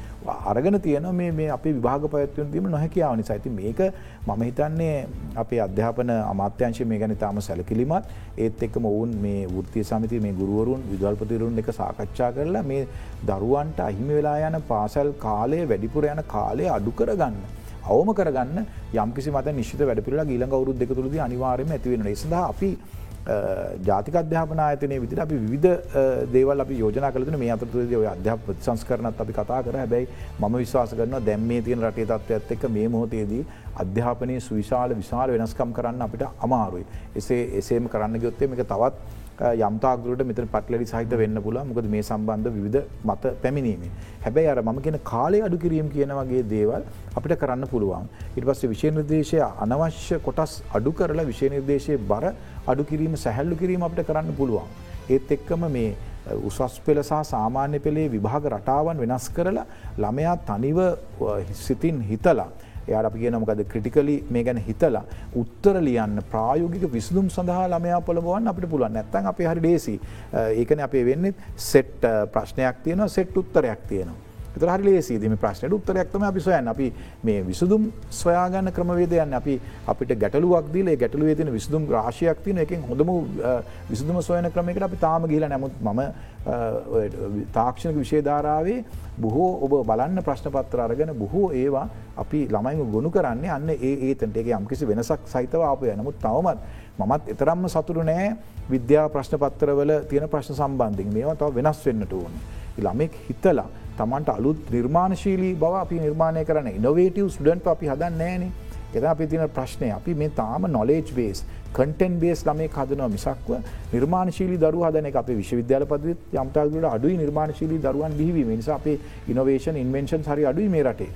අරගෙන තියන මේ අපි විභාග පයත්වන දීම නොහැකියාව නිසා. ඇති මේක මම හිතන්නේ අපේ අධ්‍යාපන අමාත්‍යංශය මේ ගැන තාම සැලකිලිමත්. ඒත් එක්කම ඔවුන් මේ වෘතිය සමිති මේ ගුරුවරුන් විදල්පතිරුන් එක සාකච්ඡා කරලා මේ දරුවන්ට අහිමි වෙලා යන පාසල් කාලය වැඩිපුර යන කාලය අඩු කරගන්න. අවම කරගන්න යම්කිසි මත නිශ්ිත වැඩපිරලා ගීලඟ අවුරුද් දෙක තුළද අනිවාරයම ඇතිවෙන සඳ අපි ජාතික අධ්‍යාපන ආයතනය විදිට අපි විධ දේවල් අපි යෝජන කලන මේ අතරතුරද ඔය අධ්‍යාප සංස්කරනත් අපි කතා කර. හැබැයි ම විශවාස කරන දැම් මේ තියෙන රටේ තත්ත්වඇත් එක්ක මේ මොහොතේදී අධ්‍යාපනය සුවිශාල විශාල වෙනස්කම් කරන්න අපිට අමාරුයි. එසේ එසේම කරන්න ගොත්තේ එක තවත් යම්තාගුරට මෙතන පටලරි සහිත වෙන්න පුල මොකද මේ සම්බන්ධ විධ මත පැමිණීමේ හැබැයි අර මම කියෙන කාලය අඩු කිරීම කියන වගේ දේවල් අපිට කරන්න පුළුවන්. ඉට පස්සේ විශේනිර්දේශය අනවශ්‍ය කොටස් අඩු කරලා විශේනිර්දේශය බර අඩු කිරීම සැහැල්ලු කිරීම අපිට කරන්න පුළුවන්. ඒත් එක්කම මේ උසස් පෙළ සහ සාමාන්‍ය පෙළේ විභාග රටාවන් වෙනස් කරලා ළමයා තනිව සිතින් හිතලා එයාට අපි කියන මොකද ක්‍රටිකලි මේ ගැන හිතලා උත්තර ලියන්න ප්‍රායෝගික විසදුම් සඳහා ළමයා පොළබුවන් අපිට පුළුවන්. නැත්තන් අපේ හරි ඩේසි ඒකන අපේ වෙන්නෙත් සෙට් ප්‍රශ්නයක් තියෙනවා සෙට් උත්තරයක් තියෙනවා. හරි ලේසිදම ප්‍රශ්නයට උත්තරයක්තම අපි සොයන් අපි මේ විසුදුම් සොයාගන්න ක්‍රමවේදයන් අපි අපිට ගැටලුවක් දීල ගැටලුවේ තින විසුදුම් රාශයක් තින එකින් හොඳම විසුදුම සොයන ක්‍රමයකට අපි තාම ගිල නැමුත් ම තාක්ෂණක විශේධාරාවේ බොහෝ ඔබ බලන්න ප්‍රශ්නපත්‍ර අරගෙන බොහෝ ඒවා අපි ළමයිම ගොුණු කරන්නේ. අන්න ඒ ඒතට එක යම්කිසි වෙනසක් සහිතව අපය නමුත් තවමත් මත් එතරම්ම සතුරු නෑ විද්‍යා ප්‍රශ්නපත්‍රවල තියෙන ප්‍රශ්න සම්බන්ධින් මේවා තව වෙනස් වෙන්නට ඕන. ළමෙක් හිතලා තමන්ට අලුත් නිර්මාණශීලී බව අපි නිර්මාණය කරන ඉනොවේටව ස්ඩන්ට අපි හදන්න ෑනේ එද අපි තින ප්‍රශ්නය අපි මේ තාම නොලේජ් බේස් කටන් බේස් ළමේ හදනවා මිසක්ව නිර්මාණශීලී දරු හදන අප විශ්වවිද්‍යාල පද යම්තාගට අඩුයි නිර්මාණශීලී දරුවන් බිහිවීම. නිසා අපේ ඉනොවේෂන් ඉන්වෙන්ෂන් හරි අඩුයි මේ රටේ.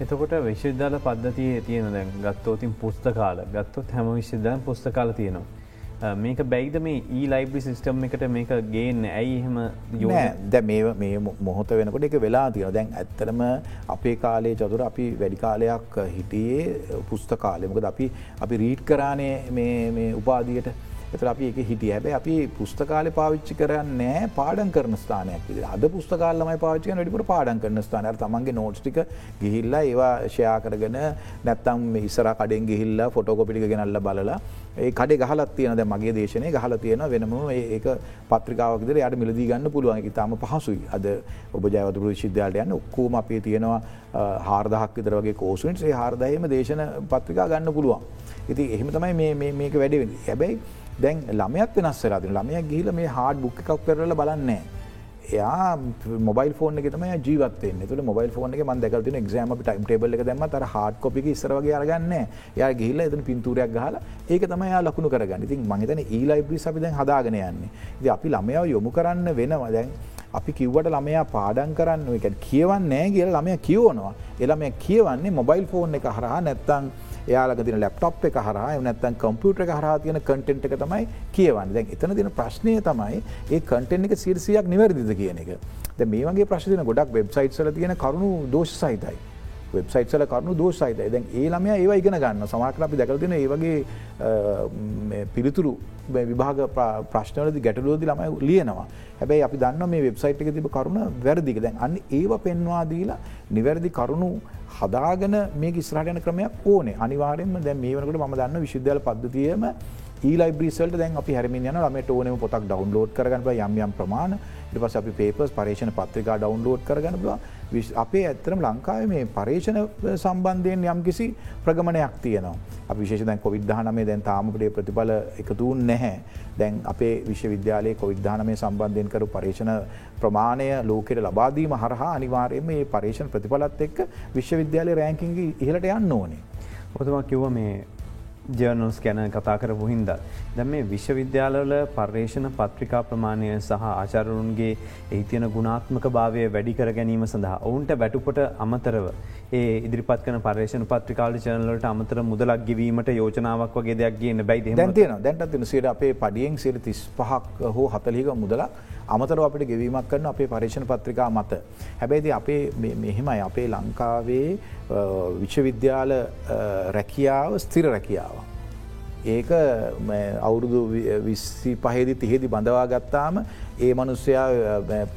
එතකොට විශ්වවිද්‍යාල පද්ධතිය තියෙන දැන් ගත්තෝතින් පුස්තකාල. ගත්තොත් හැම විශ්වවිද්‍යාලන් පුස්තකාල තියෙනවා. Uh, මේක බැයිද මේ ඒ ලයිබ්‍රි සිස්ටම් එකට මේක ගේන්න? ඇයි එහෙම දැ මේ මොහොත වෙනකොට එක වෙලා තියෙන දැන් ඇත්තරම අපේ කාලේ චතුර අපි වැඩි කාලයක් හිටියේ පුස්ත කාලෙමකද අපි අපි රීට් කරානේ උපාදියට එතර අපි එක හිටිය. හැබැ අපි පුස්තකාල පාවිච්චි කරන්න පාඩන් කරන ස්ථානයක් අද පුස්තකාලමයි පාච්චි වැඩිපුර පාඩන් කරන ස්ථානය තමන්ගේ නෝට්ටික ගිහිල්ලා ඒවා ෂයා කරගෙන නැත්තම් ඉස්සර කඩෙන් ගිහිල්ල ෆොටෝකොපිටි ගෙනල්ල බලලා ඒ කඩේ ගහලත් තියනද මගේ දේශනය ගහල තියෙන වෙනම ඒක පත්‍රිකාවකදර යට මිලදී ගන්න පුළුවන්. තාම පහසුයි. අද ඔබ ජයවතුරු විශිද්‍යාලට යන්න ඔක්කෝම අපේ තියෙනවා හාර්දහක් විතර වගේ කෝසුවෙන් ඒ හාර්දායම දේශන පත්‍රිකා ගන්න පුළුවන්. ඉති එහෙම තමයි මේක වැඩි හැබැයි දැන් ළමයක් වෙනස් වෙලාදින ළමයක් ගිහිල මේ හාඩ් බුක් එකක් කරල බලන්නේ. එයා මොබයිල් ෆෝන එක තම ජීවත් තුළ මොබයිල් ෆෝන එක මන් දැකතින එක්ෂම ටයිම් ටේබල එක දැම තර හාඩ් කොපි ඉස්රවගේ අරගන්න යා ගිල්ල එතන පින්තුරයක් ගහලා ඒක තමයි යා ලකුණු කරගන්න. ඉතින් මහිතන ඒලයිබ්‍රි අපි දැන් හදාගෙන යන්නේ. ද අපි ළමයාව යොමු කරන්න වෙනවා. දැන් අපි කිව්වට ළමයා පාඩන් කරන්න එක කියවන්න නෑ කියල ළමය කියවනවා. එළමය කියවන්නේ මොබයිල් ෆෝන් එක හරහා නැත්තං යාලක තින ලැප්ටප් එක හරහා නැත්තන් කම්පියුටර එක හරා තියෙන කටෙන්ට් එක තමයි කියවන්න. දැන් එතන තින ප්‍රශ්නය තමයි ඒ කටෙන් එක සිරසියක් නිවැරදිද කියන එක. ද මේ වගේ ප්‍රශ්තින ගොඩක් වෙබ්සයිට් සල තියෙන කරුණු දෝෂ සහිතයි. වෙබ්සයිට්සල කරුණු දෝෂයිතයි දැන් ඒ ළමය ඒවා ඉගෙන ගන්න සමාකර අපි දැකලතින ඒවගේ පිළිතුරු විභාග ප්‍රශ්නවලදි ගැටලුවදි ළමයි ලියනවා. හැබැයි අපි දන්න මේ වෙබ්සයිට් එක තිබ කරුණ වැරදික දැන් අන්න ඒව පෙන්වා දීලා නිවැරදි කරුණු හදාගෙන මේ ඉස්රහටයන ක්‍රමයක් ඕනේ. අනිවාරෙන්ම දැ මේ වනකට ම දන්න විශුද්ධල පද්ධතියම ඊලයිබ්‍රිසල්ට දැන් අපි හැරමින් යන ළමට ඕනම පොතක් ඩවන්ලෝඩ් කරගන්න යම් යම් ප්‍රමාණ. ඉට පස් අපි පේපස් පරේෂණ පත්‍රිකා ඩවන්ලෝඩ් කරගන්න බව අපේ ඇත්තරම ලංකාව මේ පරේෂණ සම්බන්ධයෙන් යම් කිසි ප්‍රගමණයක් තියනවා අප විශේෂ දැන් කොවිද්ධානමේ දැන් තාමකටේ ප්‍රතිඵල එකතුූන් නැහැ දැන් අපේ විශ්වවිද්‍යාලයේ කොවිද්ධානමේ සම්බන්ධයෙන් කරු පරේෂණ ප්‍රමාණය ලෝකෙට ලබාදීම හරහා අනිවාරයම මේ පරේෂණ ප්‍රතිඵලත් එක්ක විශ්වවිද්‍යාලය රෑංකින්ගේ ඉහලට යන්න ඕනේ. ඔතම කිව්ව මේ ජර්නල්ස් ගැන කතා කරපු හින්ද. දැම් මේ විශ්වවිද්‍යාලවල පර්යේෂණ පත්‍රිකා ප්‍රමාණය සහ ආචාරුන්ගේ එහි තියෙන ගුණාත්මක භාවය වැඩි කර ගැනීම සඳහා ඔවුන්ට වැටුපට අමතරව ඒ ඉදිරිපත් කන පර්ේෂණ පත්‍රිකාල චනලට අමතර මුදලක් ගවීමට යෝජනාවක් වගේ දෙයක් ගන්න බයි දැන්තියන දැන්ට තින සේට අපේ පඩියෙන් සිර තිස් පහක් හෝ හතලික මුදලක් අමතර අපිට ගෙවීමක් කරන අපේ පර්ේෂණ පත්‍රිකා මත. හැබැයිති අපේ මෙහෙමයි අපේ ලංකාවේ විශ්වවිද්‍යාල රැකියාව ස්තිර රැකියාව. ඒක අවුරුදු විස්සි පහෙදි තිහෙදි බඳවා ගත්තාම ඒ මනුස්සයා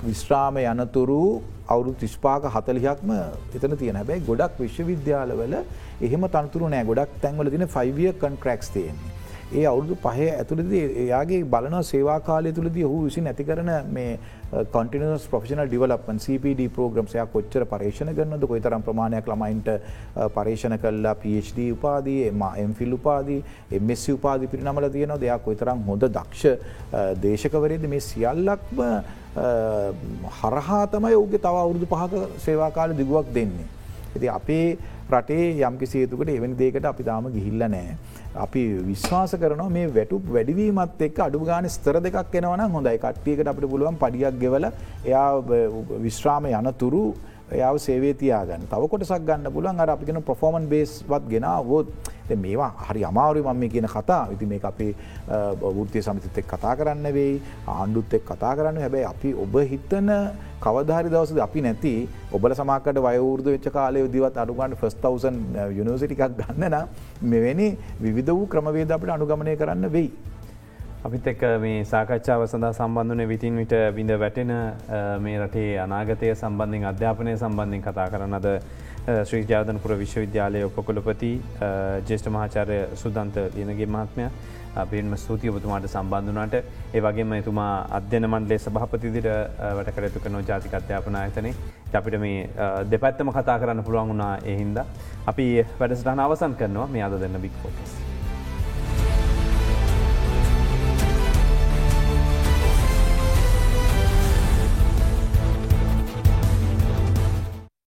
විශ්‍රාම යනතුරු අවුරු තිස්පාක හතලිහක්ම එතන තියෙන හැබැයි ගොඩක් විශ්වවිද්‍යාලවල එහෙම තනතුරු නෑ ගොඩක් තැන්වල තින ෆයිවිය කන්ට්‍රක්ස් තියෙන්නේ. ඒ අවුරුදු පහය ඇතුළද එයාගේ බලන සේවා කාලය තුළද හු විසි නැති කරන මේ කොටිනස් ප්‍රෆිෂනල් ඩිවලපන් CPD ප්‍රෝග්‍රම්සයක් කොච්චර පර්ේෂණ කරනද කොයි තරම් ප්‍රමාණයක් ළමයින්ට පර්ේෂණ කල්ලා PhD උපාදී එම එම්ෆිල් උපාදී එමස් උපාදි පිරිනමල තියෙනවා දෙයක් කොයිතරම් හොඳ දක්ෂ දේශකවරේද මේ සියල්ලක්ම හරහා තමයි ඔුගේ තව අවුරුදු පහක සේවාකාල දිගුවක් දෙන්නේ. ඇති අපේ රටේ යම්කිසි හේතුකට එවැනි දේකට අපි තාම ගිහිල්ල නෑ. අපි විශ්වාස කරන මේ වැටු වැඩිවීමත් එක් අඩු ගාන ස්තර දෙකක් එනවන හොඳයි. කට්ටියකට අපට පුළුවන් පඩියක් ගෙවල එයා විශ්‍රාම යන තුරු එයාව සේවේ තියාගන්න. තව කොටසක් ගන්න පුලන් අර අපිගෙන ප්‍රෆෝමන් බේස්වත් ගෙන වෝත් මේවා හරි අමාරු මම කියන කතා ඉති මේ අපේ වෘතිය සමිතිත් එක් කතා කරන්න වෙයි. ආණ්ඩුත් එක් කතා කරන්න හැබැයි අපි ඔබ හිතන කවධරි දවසද අපි නැති ඔබල සමාකට වයවෘද වෙච්ච කාලය දිවත් අඩුගන්ට ෆස්ටවසන් යුනිවසිටිකක් ගන්නන මෙවැනි විධ වූ ක්‍රමවේද අපට අනුගමනය කරන්න වෙයි. අපිත් එක්ක මේ සාකච්ඡාව සඳහා සම්බන්ධන විතින් විට බිඳ වැටෙන මේ රටේ අනාගතය සම්බන්ධින් අධ්‍යාපනය සම්බන්ධින් කතා කරනද ශ්‍රී ජාතනපුර විශ්වවිද්‍යාලය උපකොලපති ජේෂ්ඨ මහාචාරය සුදන්ත ලියනගේ මහත්මය අපින්ම ස්තුතිය ඔබතුමාට සම්බන්ධනාට ඒ වගේම එතුමා අධ්‍යන මන්ඩලේ සභහපතිදිට වැට කරයුතු කනෝ ජාතික අධ්‍යාපන අයතනේ අපිට මේ දෙපැත්තම කතා කරන්න පුළුවන් වුණා එහින්ද අපි වැඩසටහන අවසන් කරනවා. මේ අද දෙන්න බික් ෆෝකස්.